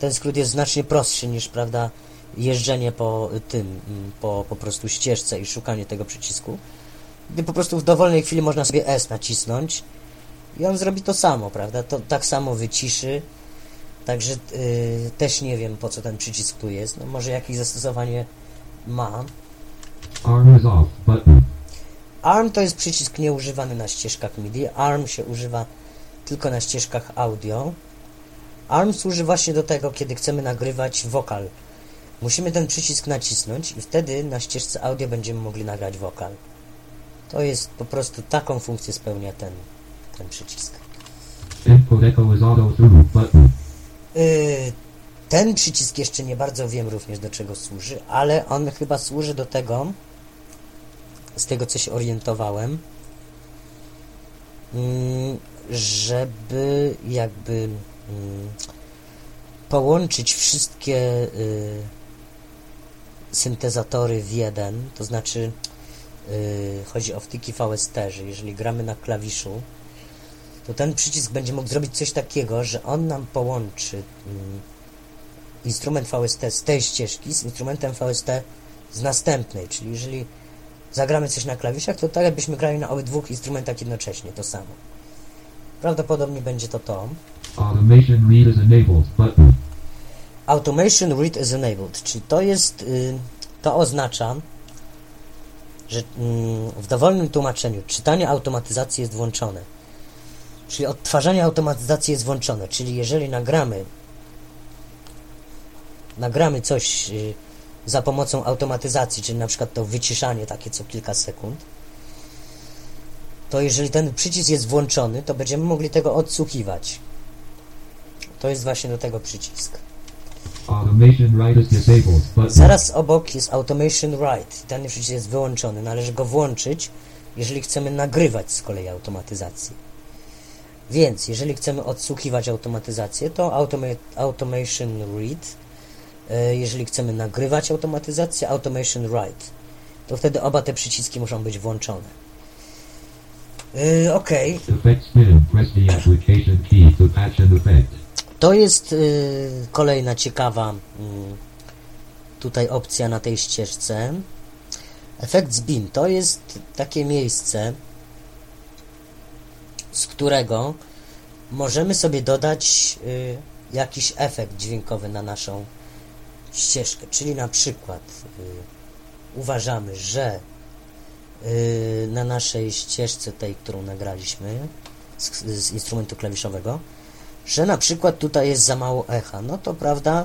[SPEAKER 1] ten skrót jest znacznie prostszy niż, prawda, jeżdżenie po tym, mm, po po prostu ścieżce i szukanie tego przycisku. Gdy po prostu w dowolnej chwili można sobie S nacisnąć i on zrobi to samo, prawda? To tak samo wyciszy. Także y, też nie wiem po co ten przycisk tu jest. No może jakieś zastosowanie ma.
[SPEAKER 2] Arm is off. Button.
[SPEAKER 1] ARM to jest przycisk nieużywany na ścieżkach MIDI. ARM się używa tylko na ścieżkach audio. ARM służy właśnie do tego, kiedy chcemy nagrywać wokal. Musimy ten przycisk nacisnąć i wtedy na ścieżce audio będziemy mogli nagrać wokal. To jest po prostu taką funkcję spełnia ten, ten przycisk. Yy, ten przycisk jeszcze nie bardzo wiem również do czego służy, ale on chyba służy do tego, z tego co się orientowałem, mm, żeby jakby mm, połączyć wszystkie y, syntezatory w jeden, to znaczy y, chodzi o wtyki VST, że jeżeli gramy na klawiszu, to ten przycisk będzie mógł zrobić coś takiego, że on nam połączy mm, instrument VST z tej ścieżki z instrumentem VST z następnej, czyli jeżeli zagramy coś na klawiszach, to tak jakbyśmy grali na obydwu instrumentach jednocześnie, to samo. Prawdopodobnie będzie to to.
[SPEAKER 2] Automation read is enabled button.
[SPEAKER 1] Automation Read is Enabled, czyli to jest, y, to oznacza, że mm, w dowolnym tłumaczeniu czytanie automatyzacji jest włączone. Czyli odtwarzanie automatyzacji jest włączone, czyli jeżeli nagramy nagramy coś y, za pomocą automatyzacji, czyli na przykład to wyciszanie takie co kilka sekund, to jeżeli ten przycisk jest włączony, to będziemy mogli tego odsłuchiwać. To jest właśnie do tego przycisk.
[SPEAKER 2] Disabled button.
[SPEAKER 1] Zaraz obok jest Automation Write. Ten przycisk jest wyłączony. Należy go włączyć, jeżeli chcemy nagrywać z kolei automatyzację. Więc, jeżeli chcemy odsłuchiwać automatyzację, to automa Automation Read. E, Jeżeli chcemy nagrywać automatyzację, Automation Write. To wtedy oba te przyciski muszą być włączone. Yy,
[SPEAKER 2] application key to
[SPEAKER 1] jest y, kolejna ciekawa mm, tutaj opcja na tej ścieżce. Efekt Zbin to jest takie miejsce, z którego możemy sobie dodać y, jakiś efekt dźwiękowy na naszą ścieżkę. Czyli na przykład y, uważamy, że y, na naszej ścieżce tej, którą nagraliśmy z, z instrumentu klawiszowego, że na przykład tutaj jest za mało echa. No to prawda,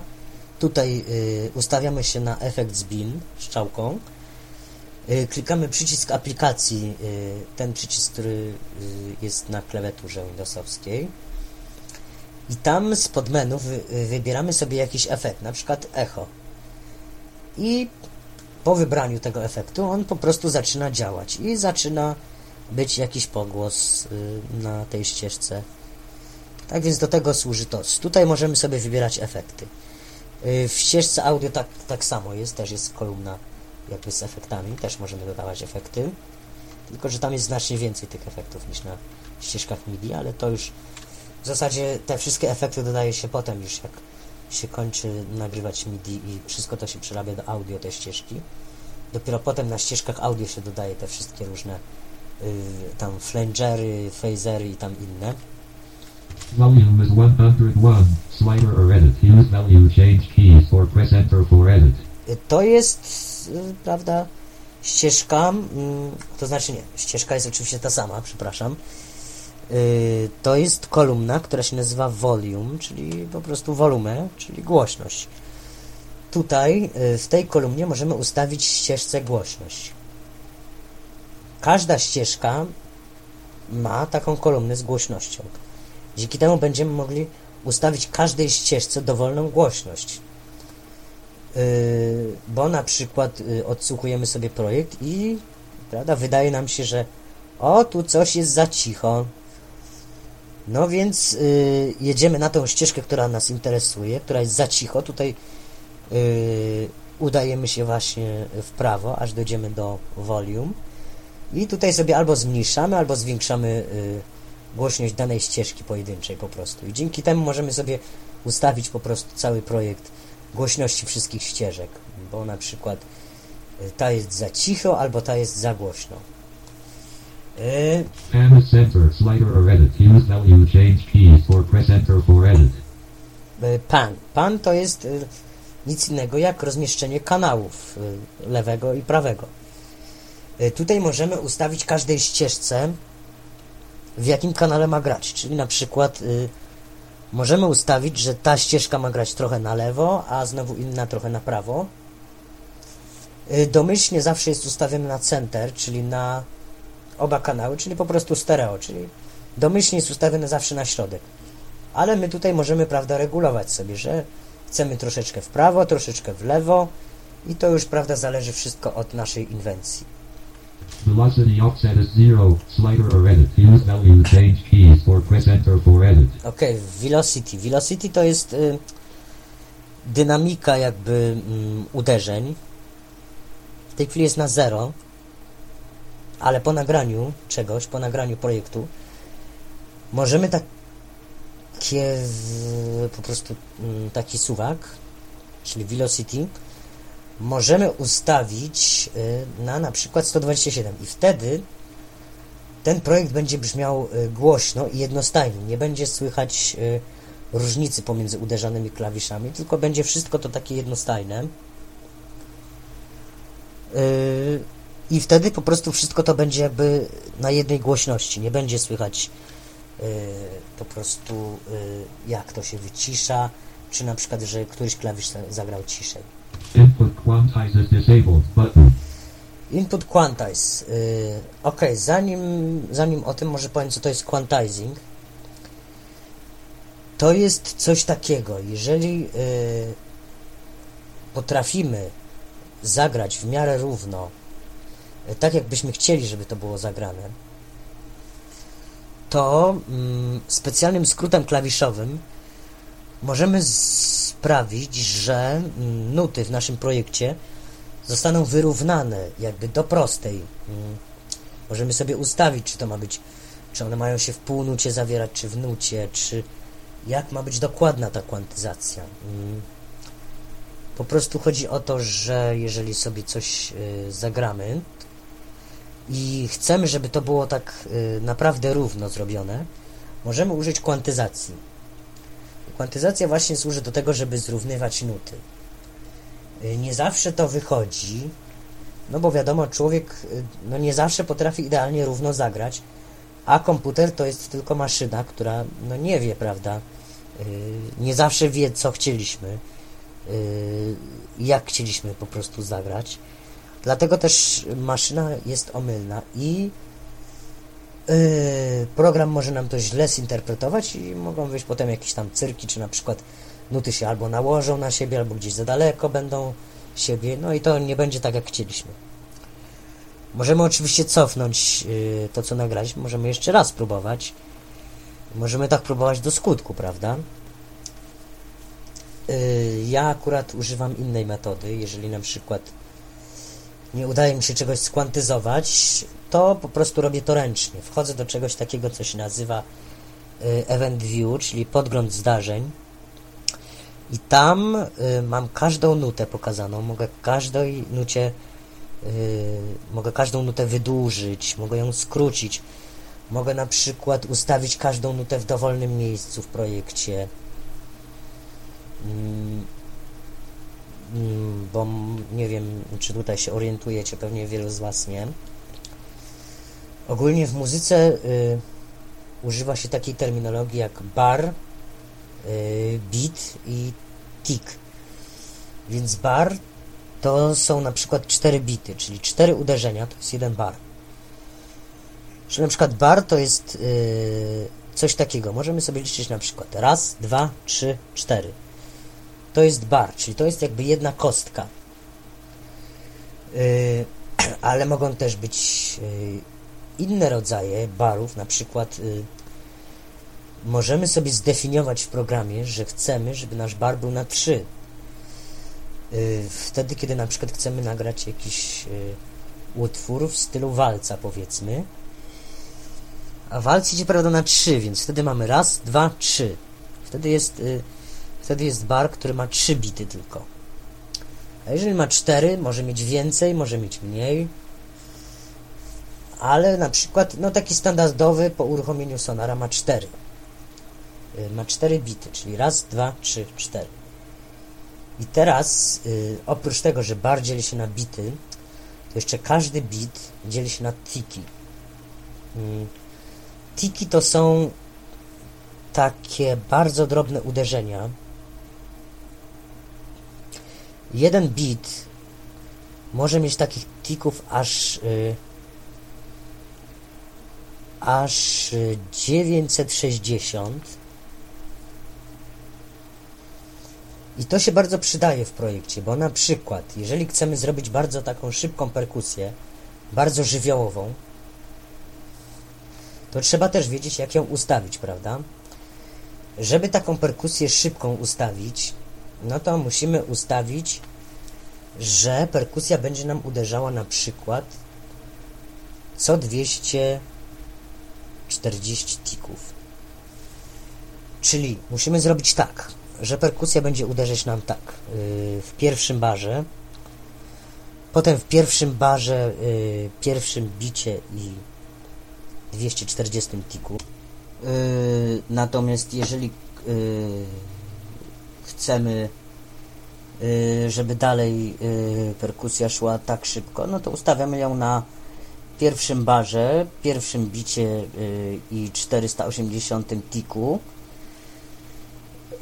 [SPEAKER 1] tutaj ustawiamy się na efekt zbin strzałką, y, klikamy przycisk aplikacji, y, ten przycisk, który y, jest na klawiaturze Windowsowskiej i tam spod menu wy, y, wybieramy sobie jakiś efekt, na przykład echo i po wybraniu tego efektu on po prostu zaczyna działać i zaczyna być jakiś pogłos y, na tej ścieżce tak więc do tego służy TOS. Tutaj możemy sobie wybierać efekty. Yy, W ścieżce audio tak, tak samo jest, też jest kolumna jakby z efektami, też możemy dodawać efekty. Tylko, że tam jest znacznie więcej tych efektów niż na ścieżkach MIDI, ale to już w zasadzie te wszystkie efekty dodaje się potem już jak się kończy nagrywać MIDI i wszystko to się przerabia do audio, te ścieżki. Dopiero potem na ścieżkach audio się dodaje te wszystkie różne yy, tam flangery, phasery i tam inne.
[SPEAKER 2] Volume is 101. Slider or edit. Use value change keys or press enter for edit.
[SPEAKER 1] To jest, y, prawda, ścieżka, mm, to znaczy nie, ścieżka jest oczywiście ta sama, przepraszam. Y, To jest kolumna, która się nazywa volume, czyli po prostu wolumę, czyli głośność. Tutaj, y, w tej kolumnie możemy ustawić ścieżce głośność. Każda ścieżka ma taką kolumnę z głośnością. Dzięki temu będziemy mogli ustawić każdej ścieżce dowolną głośność. Yy, bo na przykład yy, odsłuchujemy sobie projekt i prawda, wydaje nam się, że o, tu coś jest za cicho. No więc yy, jedziemy na tą ścieżkę, która nas interesuje, która jest za cicho. Tutaj udajemy się właśnie w prawo, aż dojdziemy do volume. I tutaj sobie albo zmniejszamy, albo zwiększamy głośność danej ścieżki pojedynczej po prostu. I dzięki temu możemy sobie ustawić po prostu cały projekt głośności wszystkich ścieżek, bo na przykład y, ta jest za cicho, albo ta jest za głośno. Y,
[SPEAKER 2] Pan
[SPEAKER 1] y, Pan. Pan to jest nic innego jak rozmieszczenie kanałów lewego i prawego. Tutaj możemy ustawić każdej ścieżce w jakim kanale ma grać. Czyli na przykład możemy ustawić, że ta ścieżka ma grać trochę na lewo, a znowu inna trochę na prawo. Y, domyślnie zawsze jest ustawiony na center, czyli na oba kanały, czyli po prostu stereo, czyli domyślnie jest ustawiony zawsze na środek. Ale my tutaj możemy, prawda, regulować sobie, że chcemy troszeczkę w prawo, troszeczkę w lewo i to już, prawda, zależy wszystko od naszej inwencji.
[SPEAKER 2] Velocity offset is zero. Slider or edit. Use value change keys or press enter for edit.
[SPEAKER 1] Ok, velocity. Velocity to jest y, dynamika jakby mm, uderzeń. W tej chwili jest na zero, ale po nagraniu czegoś, po nagraniu projektu, możemy takie po prostu mm, taki suwak, czyli velocity, możemy ustawić y, na na przykład 127 i wtedy ten projekt będzie brzmiał y, głośno i jednostajnie. Nie będzie słychać y, różnicy pomiędzy uderzanymi klawiszami, tylko będzie wszystko to takie jednostajne. I wtedy po prostu wszystko to będzie jakby na jednej głośności. Nie będzie słychać po prostu jak to się wycisza, czy na przykład, że któryś klawisz za- zagrał ciszej.
[SPEAKER 2] Input quantize is disabled. Button.
[SPEAKER 1] Input quantize. Yy, ok, zanim, zanim o tym może powiem, co to jest quantizing. To jest coś takiego, jeżeli yy, potrafimy zagrać w miarę równo, yy, tak jakbyśmy chcieli, żeby to było zagrane, to mm, specjalnym skrótem klawiszowym możemy sprawić, że nuty w naszym projekcie zostaną wyrównane jakby do prostej. Mm. Możemy sobie ustawić, czy to ma być, czy one mają się w półnucie zawierać, czy w nucie, czy jak ma być dokładna ta kwantyzacja. Mm. Po prostu chodzi o to, że jeżeli sobie coś y, zagramy i chcemy, żeby to było tak y, naprawdę równo zrobione, możemy użyć kwantyzacji. Kwantyzacja właśnie służy do tego, żeby zrównywać nuty. Y, Nie zawsze to wychodzi, no bo wiadomo, człowiek y, no nie zawsze potrafi idealnie równo zagrać, a komputer to jest tylko maszyna, która no nie wie, prawda, y, nie zawsze wie, co chcieliśmy, jak chcieliśmy po prostu zagrać. Dlatego też maszyna jest omylna i program może nam to źle zinterpretować i mogą wyjść potem jakieś tam cyrki, czy na przykład nuty się albo nałożą na siebie, albo gdzieś za daleko będą siebie, no i to nie będzie tak, jak chcieliśmy. Możemy oczywiście cofnąć y, to, co nagraliśmy, możemy jeszcze raz próbować. Możemy tak próbować do skutku, prawda? Y, ja akurat używam innej metody, jeżeli na przykład nie udaje mi się czegoś skwantyzować, to po prostu robię to ręcznie. Wchodzę do czegoś takiego, co się nazywa y, Event View, czyli podgląd zdarzeń. I tam y, mam każdą nutę pokazaną. Mogę każdej nucie, y, mogę każdą nutę wydłużyć, mogę ją skrócić. Mogę na przykład ustawić każdą nutę w dowolnym miejscu w projekcie. Mm, bo nie wiem, czy tutaj się orientujecie, pewnie wielu z Was nie. Ogólnie w muzyce y, używa się takiej terminologii jak bar, y, beat i tick. Więc bar to są na przykład cztery bity, czyli cztery uderzenia to jest jeden bar. Czyli na przykład bar to jest y, coś takiego. Możemy sobie liczyć na przykład raz, dwa, trzy, cztery. To jest bar, czyli to jest jakby jedna kostka. Y, ale mogą też być y, inne rodzaje barów, na przykład y, możemy sobie zdefiniować w programie, że chcemy, żeby nasz bar był na 3. Y, Wtedy, kiedy na przykład chcemy nagrać jakiś utwór w stylu walca, powiedzmy. A walc idzie, prawda, na 3, więc wtedy mamy raz, dwa, trzy. Wtedy jest, wtedy jest bar, który ma 3 bity tylko. A jeżeli ma 4, może mieć więcej, może mieć mniej. Ale na przykład, no taki standardowy po uruchomieniu Sonara ma 4 y, ma 4 bity, czyli raz, dwa, trzy, cztery. I teraz, y, oprócz tego, że bar dzieli się na bity, to jeszcze każdy bit dzieli się na tiki. Mm, Tiki to są takie bardzo drobne uderzenia. Jeden bit może mieć takich tików aż y, aż 960 i to się bardzo przydaje w projekcie, bo na przykład jeżeli chcemy zrobić bardzo taką szybką perkusję, bardzo żywiołową, to trzeba też wiedzieć jak ją ustawić, prawda? Żeby taką perkusję szybką ustawić, no to musimy ustawić, że perkusja będzie nam uderzała na przykład co 240 tików. Czyli musimy zrobić tak, że perkusja będzie uderzać nam tak yy, w pierwszym barze, potem w pierwszym barze, yy, pierwszym bicie i 240 tiku. Yy, natomiast jeżeli yy, chcemy, yy, żeby dalej yy, perkusja szła tak szybko, no to ustawiamy ją na pierwszym barze, pierwszym bicie yy, i 480 tiku.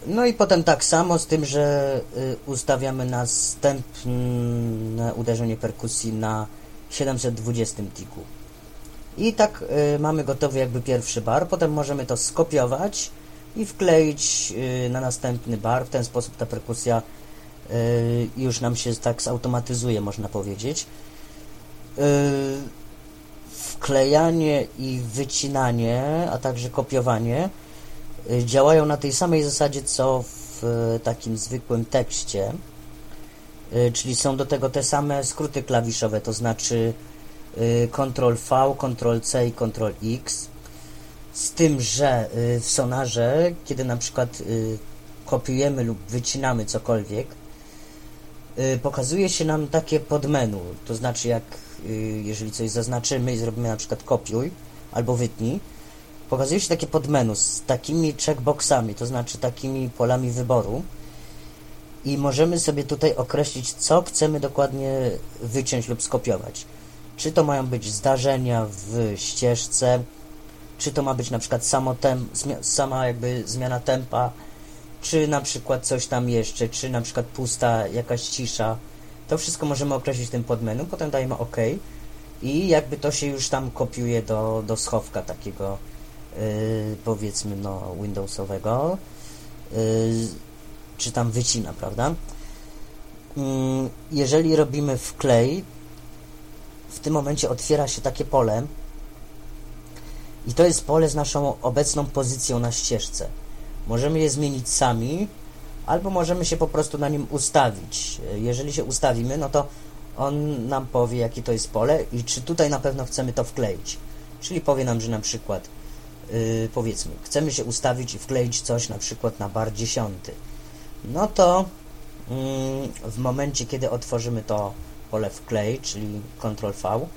[SPEAKER 1] No i potem tak samo, z tym, że y, ustawiamy następne uderzenie perkusji na 720 tiku. I tak y, mamy gotowy jakby pierwszy bar, potem możemy to skopiować i wkleić y, na następny bar. W ten sposób ta perkusja y, już nam się tak zautomatyzuje, można powiedzieć. Y, wklejanie i wycinanie, a także kopiowanie działają na tej samej zasadzie, co w takim zwykłym tekście. Czyli są do tego te same skróty klawiszowe, to znaczy Ctrl V, Ctrl C i Ctrl X. Z tym, że y, w Sonarze, kiedy na przykład y, kopiujemy lub wycinamy cokolwiek, y, pokazuje się nam takie podmenu. To znaczy, jak jeżeli coś zaznaczymy i zrobimy na przykład kopiuj albo wytnij, pokazuje się takie podmenu z takimi checkboxami, to znaczy takimi polami wyboru i możemy sobie tutaj określić, co chcemy dokładnie wyciąć lub skopiować. Czy to mają być zdarzenia w ścieżce, czy to ma być na przykład samo tem, sama jakby zmiana tempa, czy na przykład coś tam jeszcze, czy na przykład pusta jakaś cisza. To wszystko możemy określić tym podmenu, potem dajemy OK i jakby to się już tam kopiuje do, do schowka takiego yy, powiedzmy no Windowsowego yy, czy tam wycina, prawda? Yy, jeżeli robimy wklej, w tym momencie otwiera się takie pole i to jest pole z naszą obecną pozycją na ścieżce. Możemy je zmienić sami, albo możemy się po prostu na nim ustawić. Jeżeli się ustawimy, no to on nam powie, jakie to jest pole i czy tutaj na pewno chcemy to wkleić. Czyli powie nam, że na przykład, yy, powiedzmy, chcemy się ustawić i wkleić coś na przykład na bar dziesiąty. No to yy, w momencie, kiedy otworzymy to pole wklej, czyli Ctrl V,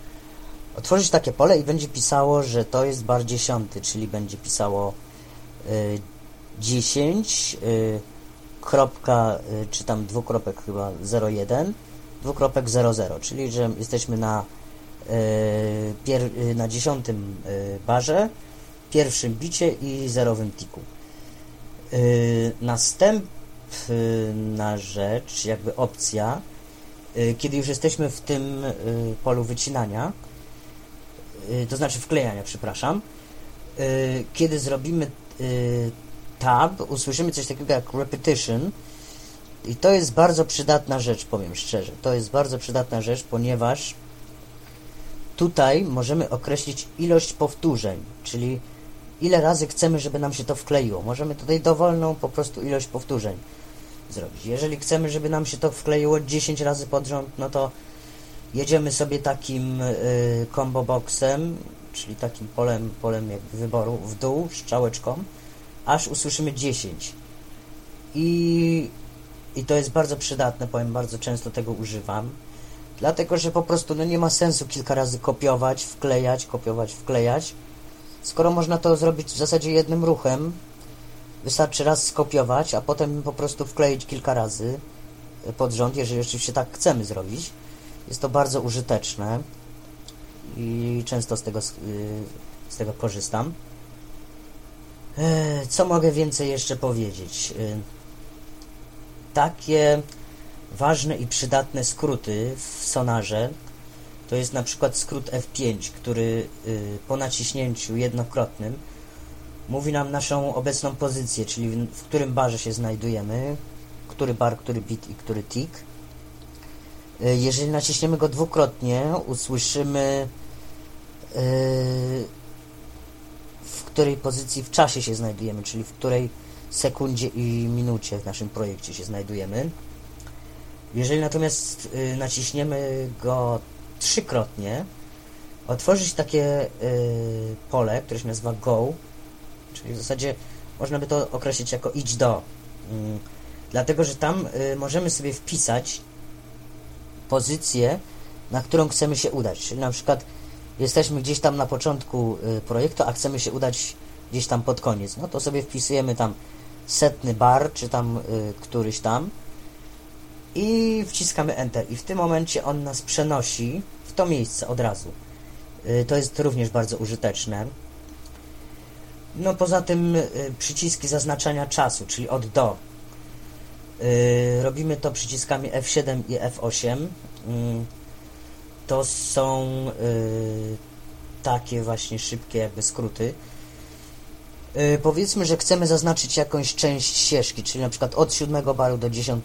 [SPEAKER 1] otworzyć takie pole i będzie pisało, że to jest bar dziesiąty, czyli będzie pisało y, 10 y, kropka, y, czy tam dwukropek chyba 01 dwukropek 00, czyli że jesteśmy na y, pier, y, na dziesiątym y, barze, pierwszym bicie i zerowym tiku. Następna rzecz, jakby opcja, kiedy już jesteśmy w tym polu wycinania, to znaczy wklejania, przepraszam, y, kiedy zrobimy y, tab, usłyszymy coś takiego jak repetition i to jest bardzo przydatna rzecz, powiem szczerze. To jest bardzo przydatna rzecz, ponieważ tutaj możemy określić ilość powtórzeń, czyli ile razy chcemy, żeby nam się to wkleiło. Możemy tutaj dowolną po prostu ilość powtórzeń zrobić. Jeżeli chcemy, żeby nam się to wkleiło 10 razy pod rząd, no to jedziemy sobie takim y, combo boxem, czyli takim polem, polem jakby wyboru w dół, strzałeczką, aż usłyszymy 10. I, I to jest bardzo przydatne, powiem, bardzo często tego używam. Dlatego, że po prostu no, nie ma sensu kilka razy kopiować, wklejać, kopiować, wklejać. Skoro można to zrobić w zasadzie jednym ruchem, wystarczy raz skopiować, a potem po prostu wkleić kilka razy pod rząd, jeżeli oczywiście tak chcemy zrobić. Jest to bardzo użyteczne i często z tego, z tego korzystam. E, Co mogę więcej jeszcze powiedzieć? E, Takie ważne i przydatne skróty w sonarze to jest na przykład skrót F5, który y, po naciśnięciu jednokrotnym mówi nam naszą obecną pozycję, czyli w którym barze się znajdujemy, który bar, który bit i który tick. Y, Jeżeli naciśniemy go dwukrotnie, usłyszymy y, w której pozycji w czasie się znajdujemy, czyli w której sekundzie i minucie w naszym projekcie się znajdujemy. Jeżeli natomiast y, naciśniemy go trzykrotnie, otworzy się takie pole, które się nazywa Go, czyli w zasadzie można by to określić jako idź do. Mm, dlatego, że tam możemy sobie wpisać pozycję, na którą chcemy się udać. Czyli na przykład jesteśmy gdzieś tam na początku y, projektu, a chcemy się udać gdzieś tam pod koniec. No to sobie wpisujemy tam setny bar, czy tam y, któryś tam i wciskamy Enter. I w tym momencie on nas przenosi w to miejsce od razu. Y, To jest również bardzo użyteczne. No poza tym przyciski zaznaczania czasu, czyli od do. Y, Robimy to przyciskami F7 i F8. Mm, To są y, takie właśnie szybkie jakby skróty. Y, Powiedzmy, że chcemy zaznaczyć jakąś część ścieżki, czyli na przykład od 7 baru do 10.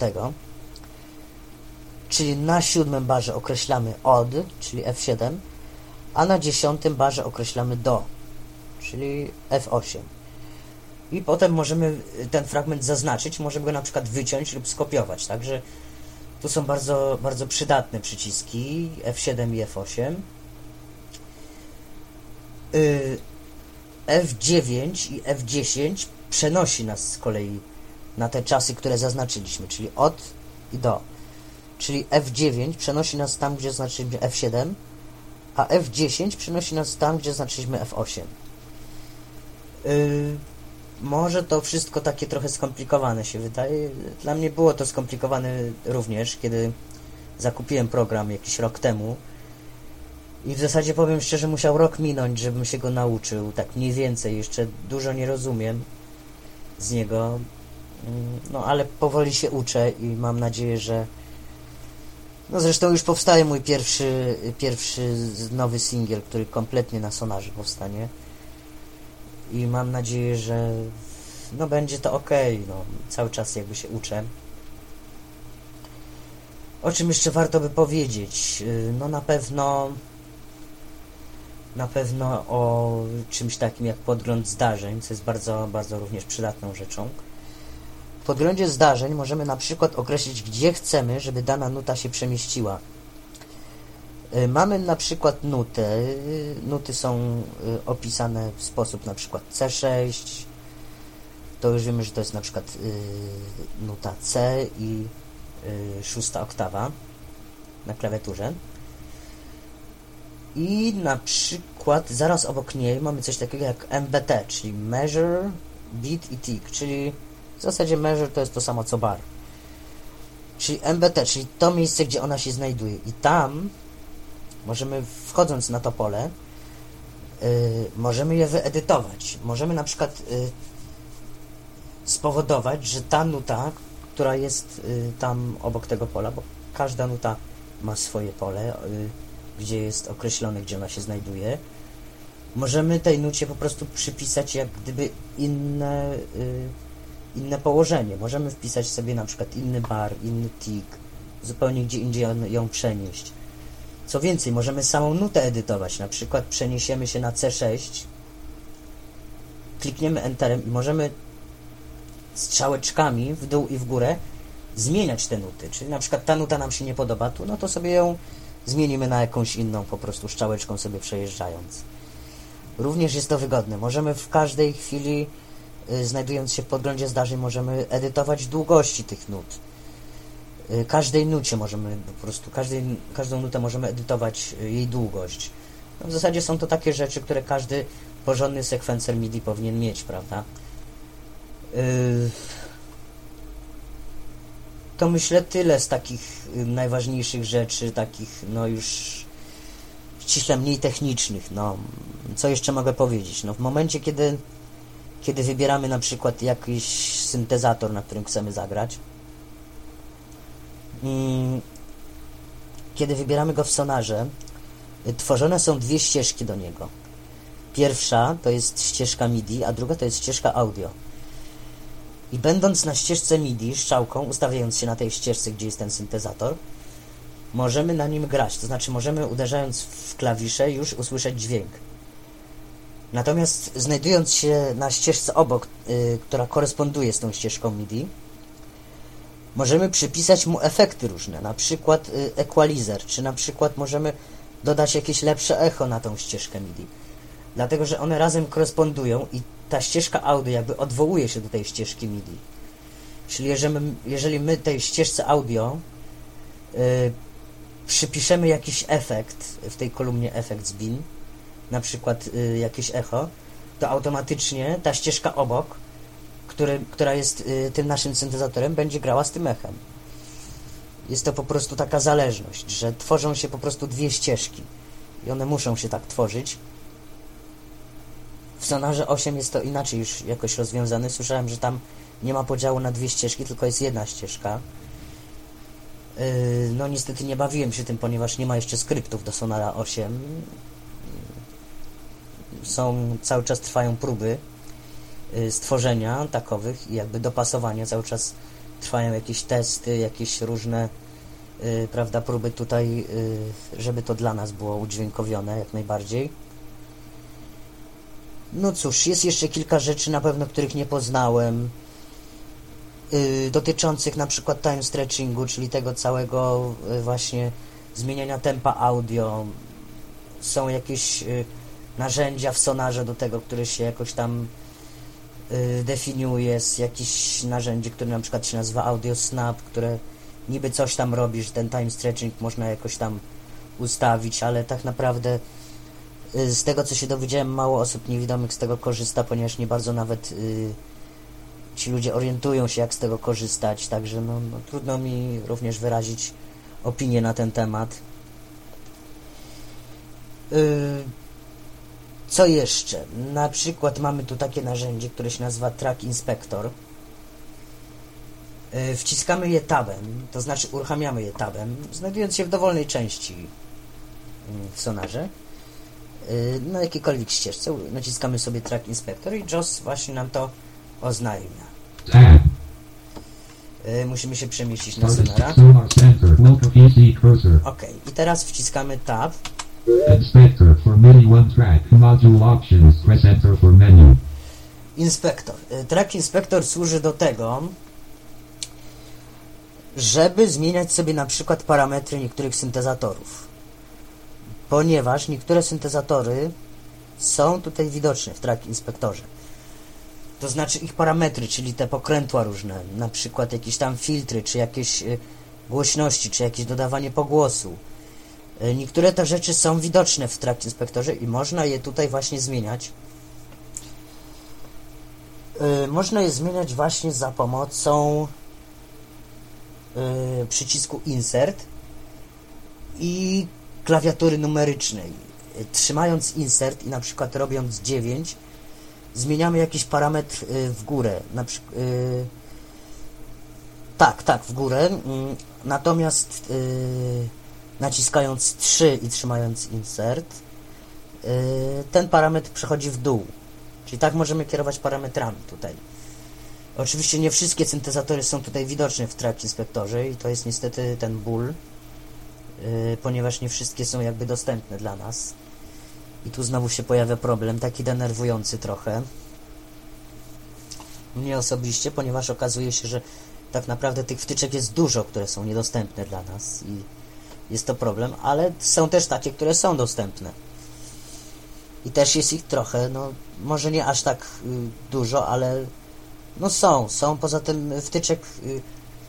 [SPEAKER 1] Czyli na siódmym barze określamy od, czyli F7, a na dziesiątym barze określamy do, czyli F8. I potem możemy ten fragment zaznaczyć, możemy go na przykład wyciąć lub skopiować, także tu są bardzo, bardzo przydatne przyciski F7 i F8. Y, F9 i F10 przenosi nas z kolei na te czasy, które zaznaczyliśmy, czyli od i do. Czyli F9 przenosi nas tam, gdzie zaznaczyliśmy F7, a F10 przenosi nas tam, gdzie zaznaczyliśmy F8. Yy, może to wszystko takie trochę skomplikowane się wydaje. Dla mnie było to skomplikowane również, kiedy zakupiłem program jakiś rok temu. I w zasadzie powiem szczerze, musiał rok minąć, żebym się go nauczył, tak mniej więcej. Jeszcze dużo nie rozumiem z niego. Mm, No ale powoli się uczę i mam nadzieję, że no zresztą już powstaje mój pierwszy, pierwszy nowy singiel, który kompletnie na sonarze powstanie. I mam nadzieję, że no będzie to ok. No, cały czas jakby się uczę. O czym jeszcze warto by powiedzieć? Yy, No na pewno na pewno o czymś takim jak podgląd zdarzeń, co jest bardzo, bardzo również przydatną rzeczą. W podglądzie zdarzeń możemy na przykład określić, gdzie chcemy, żeby dana nuta się przemieściła. Y, Mamy na przykład nutę. y, Nuty są y, opisane w sposób na przykład C6. To już wiemy, że to jest na przykład nuta C i szósta oktawa na klawiaturze. I na przykład zaraz obok niej mamy coś takiego jak MBT, czyli Measure, Beat i Tick, czyli w zasadzie Measure to jest to samo co bar. Czyli MBT, czyli to miejsce, gdzie ona się znajduje. I tam możemy, wchodząc na to pole, yy, możemy je wyedytować. Możemy na przykład yy, spowodować, że ta nuta, która jest yy, tam obok tego pola, bo każda nuta ma swoje pole, yy, gdzie jest określone, gdzie ona się znajduje. Możemy tej nucie po prostu przypisać jak gdyby inne, y, inne położenie. Możemy wpisać sobie na przykład inny bar, inny tick, zupełnie gdzie indziej ją przenieść. Co więcej, możemy samą nutę edytować. Na przykład przeniesiemy się na C6, klikniemy Enterem i możemy strzałeczkami w dół i w górę zmieniać te nuty. Czyli na przykład ta nuta nam się nie podoba tu, no to sobie ją zmienimy na jakąś inną, po prostu strzałeczką sobie przejeżdżając. Również jest to wygodne. Możemy w każdej chwili, y, znajdując się w podglądzie zdarzeń, możemy edytować długości tych nut. Y, Każdej nucie możemy po prostu, każdej, każdą nutę możemy edytować y, jej długość. No w zasadzie są to takie rzeczy, które każdy porządny sekwencer MIDI powinien mieć, prawda? Y, To myślę tyle z takich najważniejszych rzeczy, takich no już ściśle mniej technicznych. No, co jeszcze mogę powiedzieć? No, w momencie, kiedy, kiedy wybieramy na przykład jakiś syntezator, na którym chcemy zagrać. Kiedy wybieramy go w Sonarze, tworzone są dwie ścieżki do niego. Pierwsza to jest ścieżka MIDI, a druga to jest ścieżka audio. I będąc na ścieżce MIDI, strzałką, ustawiając się na tej ścieżce, gdzie jest ten syntezator, możemy na nim grać. To znaczy, możemy uderzając w klawisze już usłyszeć dźwięk. Natomiast znajdując się na ścieżce obok, y, która koresponduje z tą ścieżką MIDI, możemy przypisać mu efekty różne, na przykład y, equalizer, czy na przykład możemy dodać jakieś lepsze echo na tą ścieżkę MIDI. Dlatego, że one razem korespondują i ta ścieżka audio jakby odwołuje się do tej ścieżki MIDI. Czyli jeżeli jeżeli my tej ścieżce audio y, przypiszemy jakiś efekt w tej kolumnie efekt z bin, na przykład y, jakieś echo, to automatycznie ta ścieżka obok, który, która jest y, tym naszym syntezatorem, będzie grała z tym echem. Jest to po prostu taka zależność, że tworzą się po prostu dwie ścieżki i one muszą się tak tworzyć. W Sonarze 8 jest to inaczej już jakoś rozwiązane. Słyszałem, że tam nie ma podziału na dwie ścieżki, tylko jest jedna ścieżka. Yy, no niestety nie bawiłem się tym, ponieważ nie ma jeszcze skryptów do Sonara 8. Są, cały czas trwają próby stworzenia takowych i jakby dopasowania. Cały czas trwają jakieś testy, jakieś różne yy, prawda, próby tutaj, żeby to dla nas było udźwiękowione jak najbardziej. No cóż, jest jeszcze kilka rzeczy na pewno, których nie poznałem dotyczących na przykład time stretchingu, czyli tego całego właśnie zmieniania tempa audio. Są jakieś narzędzia w sonarze do tego, które się jakoś tam y, definiuje. Jest jakieś narzędzie, które na przykład się nazywa Audio Snap, które niby coś tam robi, że ten time stretching można jakoś tam ustawić, ale tak naprawdę y, z tego co się dowiedziałem, mało osób niewidomych z tego korzysta, ponieważ nie bardzo nawet y, ci ludzie orientują się, jak z tego korzystać, także no, no, trudno mi również wyrazić opinię na ten temat. Yy, co jeszcze? Na przykład mamy tu takie narzędzie, które się nazywa Track Inspector. Yy, wciskamy je tabem, to znaczy uruchamiamy je tabem, znajdując się w dowolnej części yy, w sonarze. Yy, na jakiejkolwiek ścieżce naciskamy sobie Track Inspector i JOS właśnie nam to oznajmia. Yy, musimy się przemieścić na sonara. Ok, i teraz wciskamy Tab.
[SPEAKER 2] Inspector for MIDI one track. Module options. Press enter for menu.
[SPEAKER 1] Inspektor. Y, Track Inspector służy do tego, żeby zmieniać sobie na przykład parametry niektórych syntezatorów. Ponieważ niektóre syntezatory są tutaj widoczne w Track Inspektorze. To znaczy ich parametry, czyli te pokrętła różne, na przykład jakieś tam filtry, czy jakieś y, głośności, czy jakieś dodawanie pogłosu. Y, Niektóre te rzeczy są widoczne w Track Inspektorze i można je tutaj właśnie zmieniać. Y, Można je zmieniać właśnie za pomocą y, przycisku Insert i klawiatury numerycznej. Trzymając Insert i na przykład robiąc 9, zmieniamy jakiś parametr w górę. Na przykład, tak, tak, w górę. Mm, Natomiast naciskając 3 i trzymając Insert, y, ten parametr przechodzi w dół. Czyli tak możemy kierować parametrami tutaj. Oczywiście nie wszystkie syntezatory są tutaj widoczne w Track Inspektorze i to jest niestety ten ból, yy, ponieważ nie wszystkie są jakby dostępne dla nas. I tu znowu się pojawia problem, taki denerwujący trochę. Mnie osobiście, ponieważ okazuje się, że tak naprawdę tych wtyczek jest dużo, które są niedostępne dla nas i jest to problem, ale są też takie, które są dostępne. I też jest ich trochę, no może nie aż tak y, dużo, ale no są, są. Poza tym wtyczek y,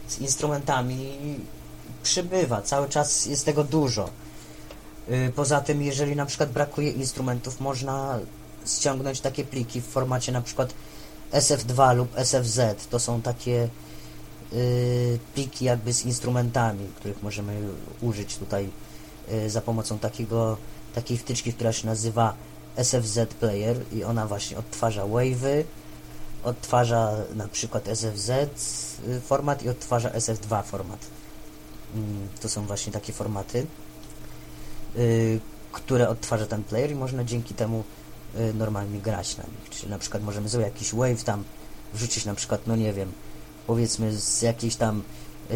[SPEAKER 1] z instrumentami przybywa, cały czas jest tego dużo. Y, poza tym, jeżeli na przykład brakuje instrumentów, można ściągnąć takie pliki w formacie na przykład SF2 lub SFZ. To są takie pliki jakby z instrumentami, których możemy użyć tutaj y, za pomocą takiego, takiej wtyczki, która się nazywa SFZ Player i ona właśnie odtwarza wave'y odtwarza na przykład SFZ y, format i odtwarza SF2 format. Mm, To są właśnie takie formaty, y, które odtwarza ten player i można dzięki temu y, normalnie grać na nich. Czyli na przykład możemy sobie jakiś wave tam wrzucić na przykład, no nie wiem, powiedzmy z jakiejś tam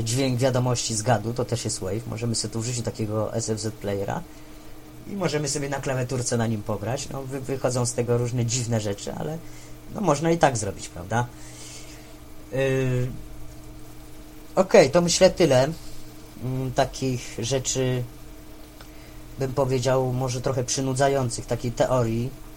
[SPEAKER 1] dźwięk wiadomości z gadu, to też jest wave. Możemy sobie tu wrzucić takiego SFZ playera i możemy sobie na klawiaturce na nim pograć. No wy, wychodzą z tego różne dziwne rzeczy, ale no można i tak zrobić, prawda? Yy... Okej, to myślę tyle. Mm, takich rzeczy bym powiedział może trochę przynudzających, takiej teorii